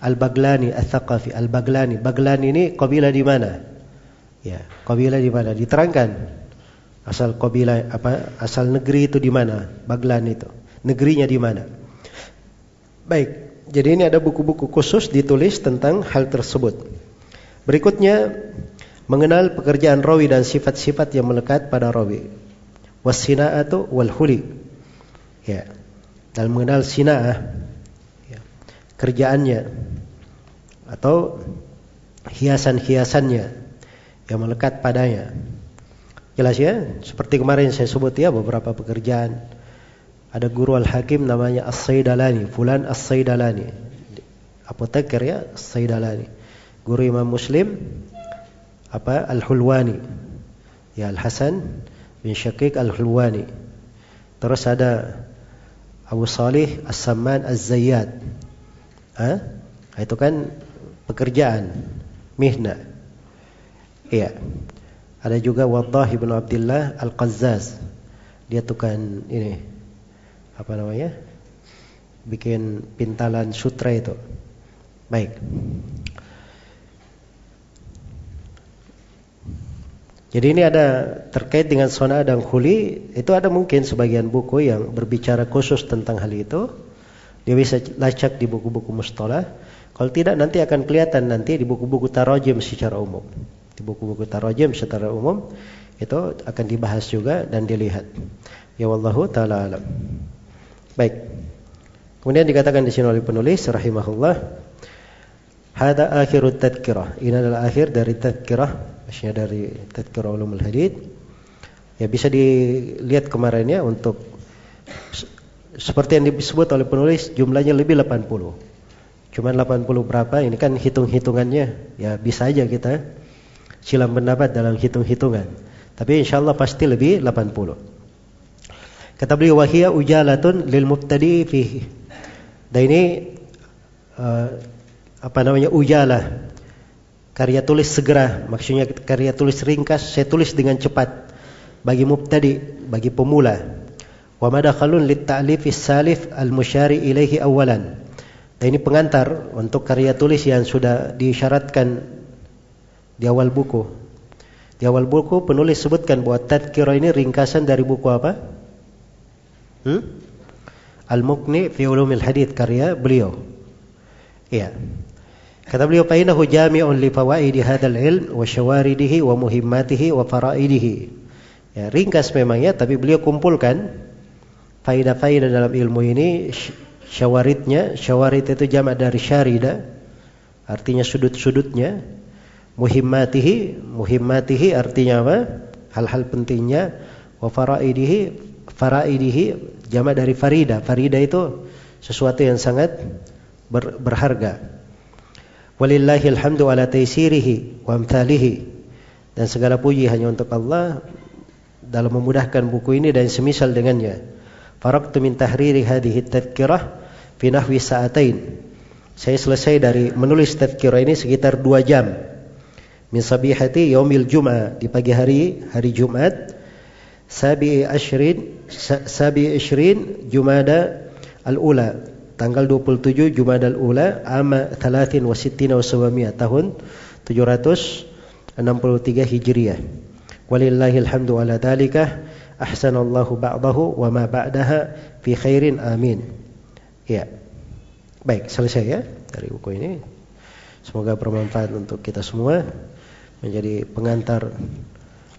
Al-Baglani, Al-Thaqafi, Al-Baglani. Baglani ini kabilah di mana? Ya, kabilah di mana? Diterangkan. Asal kabilah apa asal negeri itu di mana? Baglan itu. Negerinya di mana? Baik. Jadi ini ada buku-buku khusus ditulis tentang hal tersebut. Berikutnya mengenal pekerjaan rawi dan sifat-sifat yang melekat pada rawi. Wasina'atu wal huli. Ya. Dan mengenal sina'ah ya. kerjaannya atau hiasan-hiasannya yang melekat padanya. Jelas ya? Seperti kemarin saya sebut ya beberapa pekerjaan. Ada guru al-hakim namanya As-Saidalani, Fulan As-Saidalani. Apoteker ya, As-Saidalani. Guru Imam Muslim apa Al-Hulwani. Ya Al-Hasan bin Syakik Al-Hulwani. Terus ada Abu Salih As-Samman Az-Zayyad. Ah, itu kan pekerjaan, mihna. Iya. Ada juga Wadah ibn Abdullah Al-Qazzaz. Dia tukang ini apa namanya? Bikin pintalan sutra itu. Baik. Jadi ini ada terkait dengan sona dan khuli, itu ada mungkin sebagian buku yang berbicara khusus tentang hal itu. Dia bisa lacak di buku-buku mustalah. Kalau tidak nanti akan kelihatan nanti di buku-buku tarojim secara umum di buku-buku tarajim secara umum itu akan dibahas juga dan dilihat. Ya wallahu taala alam. Baik. Kemudian dikatakan di sini oleh penulis rahimahullah Hada akhirut tadkirah. Ini adalah akhir dari tadkirah, maksudnya dari tadkirah ulumul hadith. Ya bisa dilihat kemarin ya untuk seperti yang disebut oleh penulis jumlahnya lebih 80. Cuman 80 berapa ini kan hitung-hitungannya ya bisa aja kita silam pendapat dalam hitung-hitungan. Tapi insya Allah pasti lebih 80. Kata beliau wahia ujalatun lil mubtadi fihi. Dan ini uh, apa namanya ujalah karya tulis segera maksudnya karya tulis ringkas saya tulis dengan cepat bagi mubtadi bagi pemula wa madakhalun lit ta'lif salif al musyari ilaihi awalan dan ini pengantar untuk karya tulis yang sudah disyaratkan di awal buku. Di awal buku penulis sebutkan bahwa tadkirah ini ringkasan dari buku apa? Hmm? Al-Muqni fi Ulumil Hadith karya beliau. Iya. Kata beliau fainahu jami'un li fawaidi hadzal ilm wa syawaridihi wa muhimmatihi wa faraidihi. Ya, ringkas memang ya, tapi beliau kumpulkan faidah-faidah dalam ilmu ini syawaridnya, syawarid itu jamak dari syarida, artinya sudut-sudutnya, muhimmatihi muhimmatihi artinya apa? Hal-hal pentingnya. Wa faraidihi faraidihi jama dari farida. Farida itu sesuatu yang sangat ber, berharga. Walillahi alhamdu ala taysirihi wa amthalihi. Dan segala puji hanya untuk Allah dalam memudahkan buku ini dan semisal dengannya. Faraktu min tahriri hadhihi tadhkirah fi nahwi sa'atain. Saya selesai dari menulis tadhkirah ini sekitar dua jam min sabihati yaumil jum'ah. Di pagi hari hari Jumat sabi ashrin sabi ashrin Jumada al-ula. Tanggal 27 Jumada al-ula ama 63 wa 700 tahun 763 Hijriah. Walillahi alhamdu ala dalika ahsanallahu ba'dahu wa ma ba'daha fi khairin amin. Ya. Baik selesai ya dari buku ini. Semoga bermanfaat untuk kita semua menjadi pengantar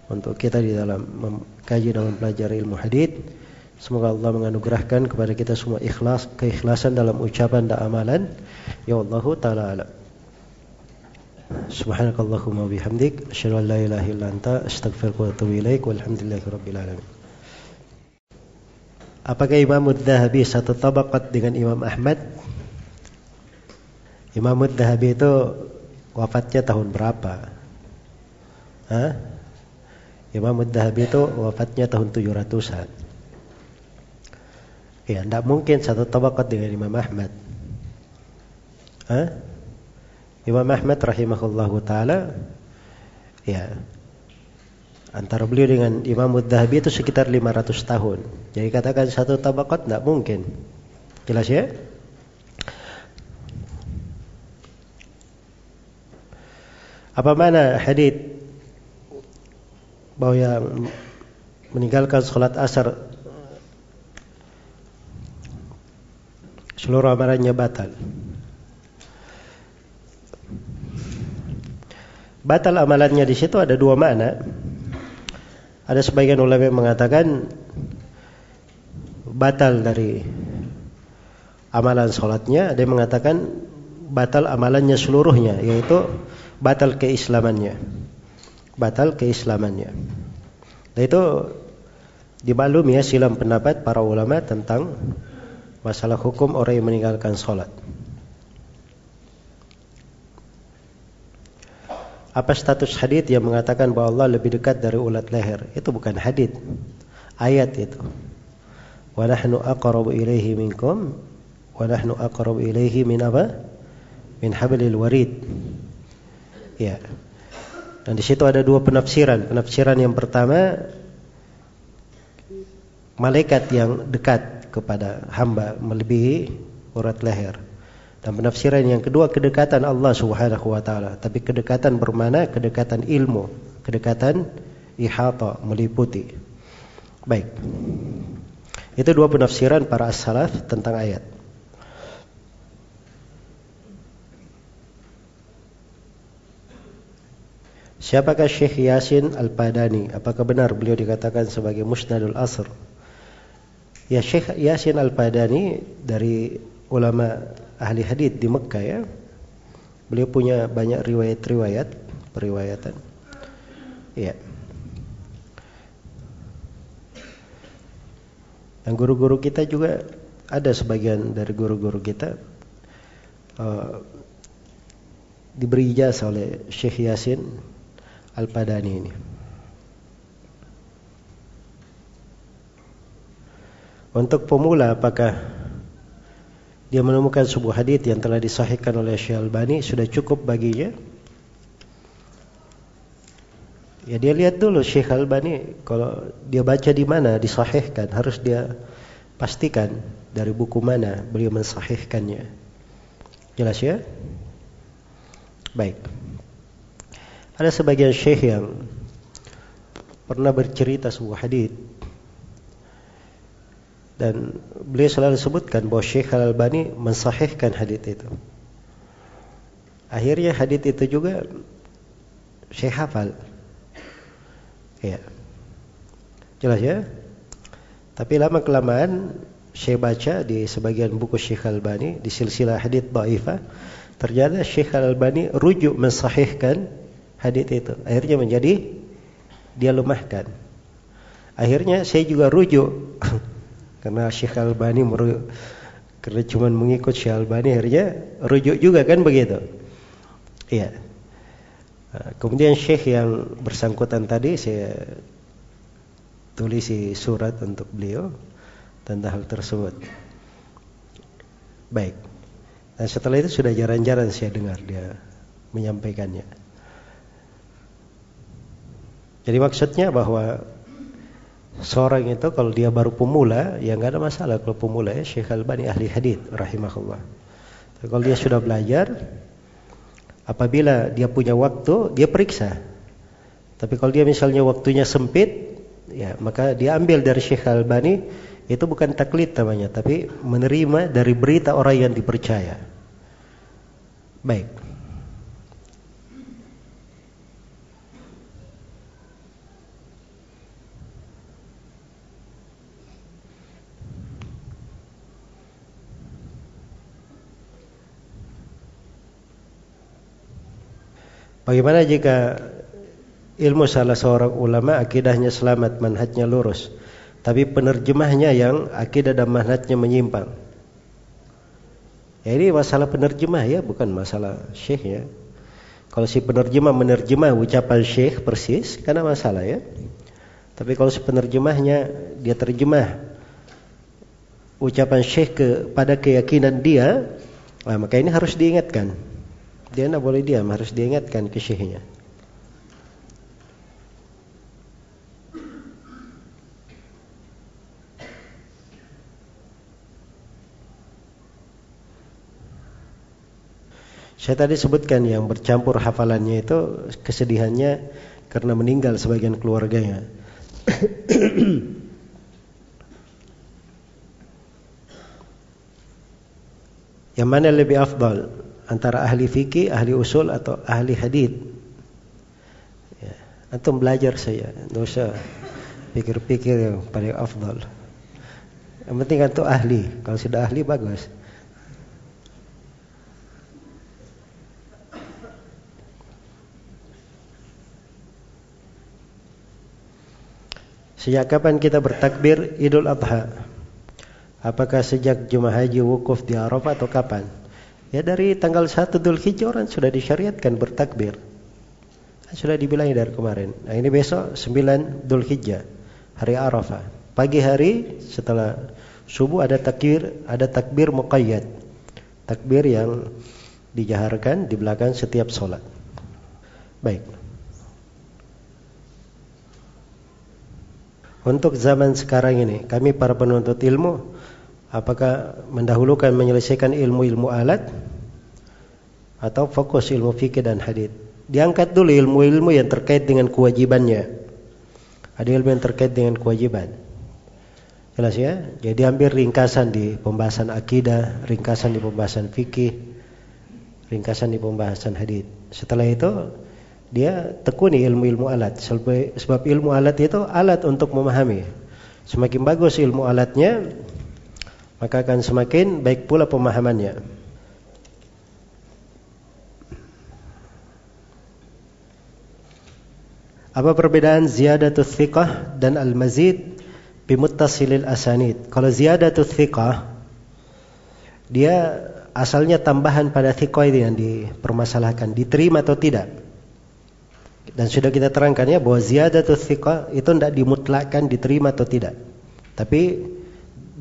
untuk kita di dalam mengkaji dan mempelajari ilmu hadith. Semoga Allah menganugerahkan kepada kita semua ikhlas, keikhlasan dalam ucapan dan amalan. Ya Allah taala alam. Subhanakallahumma bihamdik asyhadu an la ilaha illa anta astaghfiruka wa atubu ilaik walhamdulillahi rabbil alamin. Apakah Imam Ad-Dhahabi satu tabaqat dengan Imam Ahmad? Imam Ad-Dhahabi itu wafatnya tahun berapa? Hah? Imam Ad-Dahabi itu wafatnya tahun 700-an. Ya, tidak mungkin satu tabakat dengan Imam Ahmad. Hah? Imam Ahmad rahimahullahu taala ya antara beliau dengan Imam Ad-Dahabi itu sekitar 500 tahun. Jadi katakan satu tabakat tidak mungkin. Jelas ya? Apa mana hadith bahwa yang meninggalkan sholat asar seluruh amalannya batal. Batal amalannya di situ ada dua makna. Ada sebagian ulama yang mengatakan batal dari amalan sholatnya, ada yang mengatakan batal amalannya seluruhnya, yaitu batal keislamannya. Batal keislamannya. Nah itu dimaklumi ya silam pendapat para ulama tentang masalah hukum orang yang meninggalkan sholat. Apa status hadith yang mengatakan bahwa Allah lebih dekat dari ulat leher? Itu bukan hadith, ayat itu. Wa nahnu aqrabu ilaihi minkum wa nahnu aqrabu ilaihi min apa? Min hablil warid. Ya. Dan di situ ada dua penafsiran. Penafsiran yang pertama malaikat yang dekat kepada hamba melebihi urat leher. Dan penafsiran yang kedua kedekatan Allah Subhanahu wa taala, tapi kedekatan bermana kedekatan ilmu, kedekatan ihata meliputi. Baik. Itu dua penafsiran para as-salaf tentang ayat. Siapakah Syekh Yasin Al-Padani? Apakah benar beliau dikatakan sebagai Musnadul Asr? Ya Syekh Yasin Al-Padani dari ulama ahli hadith di Mekah ya. Beliau punya banyak riwayat-riwayat, periwayatan. Ya. Dan guru-guru kita juga ada sebagian dari guru-guru kita uh, diberi ijazah oleh Syekh Yasin Al-Padani ini. Untuk pemula apakah dia menemukan sebuah hadis yang telah disahihkan oleh Syekh Al-Bani sudah cukup baginya? Ya dia lihat dulu Syekh Al-Bani kalau dia baca di mana disahihkan harus dia pastikan dari buku mana beliau mensahihkannya. Jelas ya? Baik. Ada sebagian syekh yang pernah bercerita sebuah hadis dan beliau selalu sebutkan bahwa Syekh Al-Albani mensahihkan hadis itu. Akhirnya hadis itu juga Syekh hafal. Ya. Jelas ya? Tapi lama kelamaan Syekh baca di sebagian buku Syekh Al-Albani di silsilah hadis dhaifah, ternyata Syekh Al-Albani rujuk mensahihkan hadis itu. Akhirnya menjadi dia lemahkan. Akhirnya saya juga rujuk Karena Syekh Albani karena cuma mengikut Syekh Albani akhirnya rujuk juga kan begitu. Iya. Nah, kemudian Syekh yang bersangkutan tadi saya tulis surat untuk beliau tentang hal tersebut. Baik. Dan setelah itu sudah jarang-jarang saya dengar dia menyampaikannya. Jadi maksudnya bahwa Seorang itu kalau dia baru pemula, ya nggak ada masalah kalau pemula ya Syekh Albani ahli hadis rahimahullah. Tapi kalau dia sudah belajar, apabila dia punya waktu, dia periksa. Tapi kalau dia misalnya waktunya sempit, ya maka dia ambil dari Syekh Albani itu bukan taklid namanya, tapi menerima dari berita orang yang dipercaya. Baik. Bagaimana jika ilmu salah seorang ulama akidahnya selamat, manhajnya lurus, tapi penerjemahnya yang akidah dan manhajnya menyimpang? Ya ini masalah penerjemah ya, bukan masalah syekh ya. Kalau si penerjemah menerjemah ucapan syekh persis, karena masalah ya. Tapi kalau si penerjemahnya dia terjemah ucapan syekh kepada keyakinan dia, nah, maka ini harus diingatkan. Dia tidak boleh diam, harus diingatkan ke syekhnya. Saya tadi sebutkan yang bercampur hafalannya itu kesedihannya karena meninggal sebagian keluarganya. Yang mana lebih afdal antara ahli fikih, ahli usul atau ahli hadith? Ya, antum belajar saya, tidak usah pikir-pikir yang paling afdal. Yang penting antum ahli. Kalau sudah ahli bagus. Sejak kapan kita bertakbir Idul Adha? Apakah sejak Jumat Haji wukuf di Arafah atau kapan? Ya dari tanggal 1 Dhul Hijjah sudah disyariatkan bertakbir. Sudah dibilang dari kemarin. Nah ini besok 9 Dhul Hijjah, hari Arafah. Pagi hari setelah subuh ada takbir, ada takbir muqayyad. Takbir yang dijaharkan di belakang setiap sholat. Baik. Untuk zaman sekarang ini, kami para penuntut ilmu, apakah mendahulukan menyelesaikan ilmu-ilmu alat atau fokus ilmu fikih dan hadis? Diangkat dulu ilmu-ilmu yang terkait dengan kewajibannya. Ada ilmu yang terkait dengan kewajiban. Jelas ya? Jadi hampir ringkasan di pembahasan akidah, ringkasan di pembahasan fikih, ringkasan di pembahasan hadis. Setelah itu dia tekuni ilmu-ilmu alat sebab ilmu alat itu alat untuk memahami semakin bagus ilmu alatnya maka akan semakin baik pula pemahamannya. Apa perbedaan ziyadatul thiqah dan al-mazid bimuttasilil asanid? Kalau ziyadatul thiqah dia asalnya tambahan pada thiqah yang dipermasalahkan diterima atau tidak. Dan sudah kita terangkan ya bahwa ziyadatul thiqah itu tidak dimutlakkan diterima atau tidak. Tapi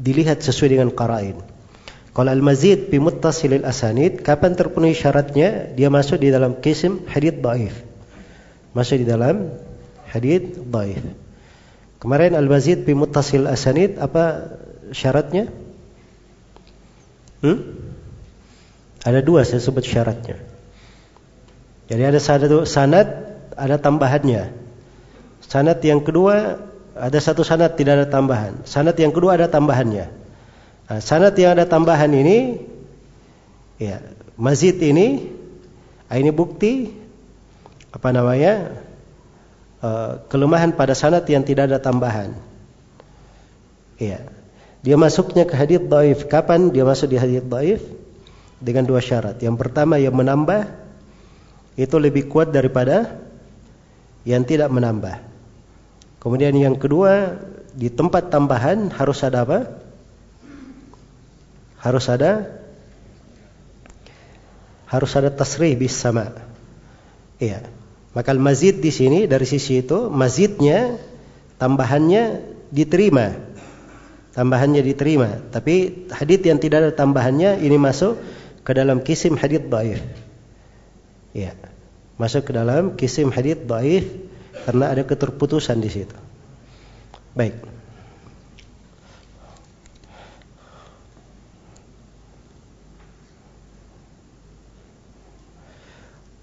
dilihat sesuai dengan qara'in. Kalau al-mazid bi muttasilil asanid, kapan terpenuhi syaratnya? Dia masuk di dalam kisim hadith dhaif. Masuk di dalam hadith dhaif. Kemarin al-mazid bi muttasil asanid apa syaratnya? Hmm? Ada dua saya sebut syaratnya. Jadi ada satu sanad ada tambahannya. Sanat yang kedua ada satu sanat tidak ada tambahan. Sanat yang kedua ada tambahannya. Nah, sanat yang ada tambahan ini, ya mazid ini, ah, ini bukti apa namanya uh, kelemahan pada sanat yang tidak ada tambahan. Ya, dia masuknya ke hadits daif. Kapan dia masuk di hadits daif? Dengan dua syarat. Yang pertama yang menambah itu lebih kuat daripada yang tidak menambah. Kemudian yang kedua, di tempat tambahan harus ada apa? Harus ada harus ada tasrih bis sama. Iya. Maka mazid di sini dari sisi itu mazidnya tambahannya diterima. Tambahannya diterima, tapi hadis yang tidak ada tambahannya ini masuk ke dalam kisim hadis dhaif. Iya masuk ke dalam kisim hadith dhaif karena ada keterputusan di situ. Baik.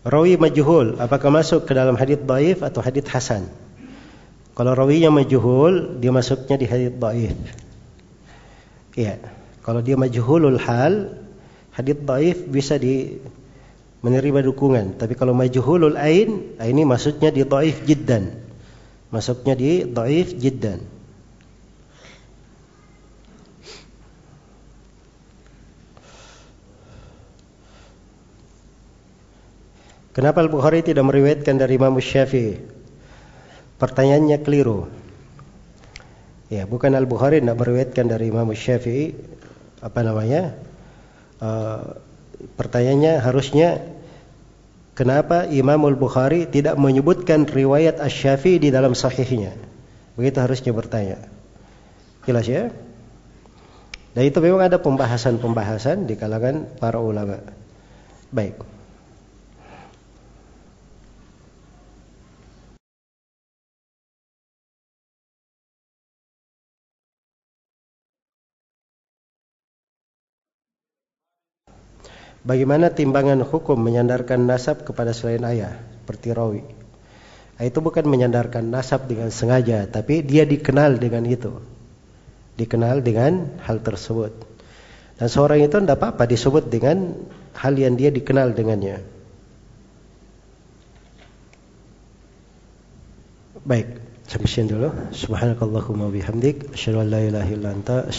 Rawi majhul apakah masuk ke dalam hadith dhaif atau hadith hasan? Kalau rawinya majhul, dia masuknya di hadith dhaif. Iya. Kalau dia majhulul hal, hadith dhaif bisa di menerima dukungan. Tapi kalau majhulul ain, ah, ini maksudnya di dhaif jiddan. Masuknya di dhaif jiddan. Kenapa Al-Bukhari tidak meriwayatkan dari Imam Syafi'i? Pertanyaannya keliru. Ya, bukan Al-Bukhari tidak meriwayatkan dari Imam Syafi'i apa namanya? Uh, pertanyaannya harusnya kenapa Imam Al-Bukhari tidak menyebutkan riwayat Asy-Syafi'i di dalam sahihnya? Begitu harusnya bertanya. Jelas ya? Dan itu memang ada pembahasan-pembahasan di kalangan para ulama. Baik. Bagaimana timbangan hukum menyandarkan nasab kepada selain ayah seperti rawi? Itu bukan menyandarkan nasab dengan sengaja, tapi dia dikenal dengan itu. Dikenal dengan hal tersebut. Dan seorang itu tidak apa-apa disebut dengan hal yang dia dikenal dengannya. Baik, sampai sini dulu. Subhanakallahumma bihamdik, asyhadu an la ilaha illa anta.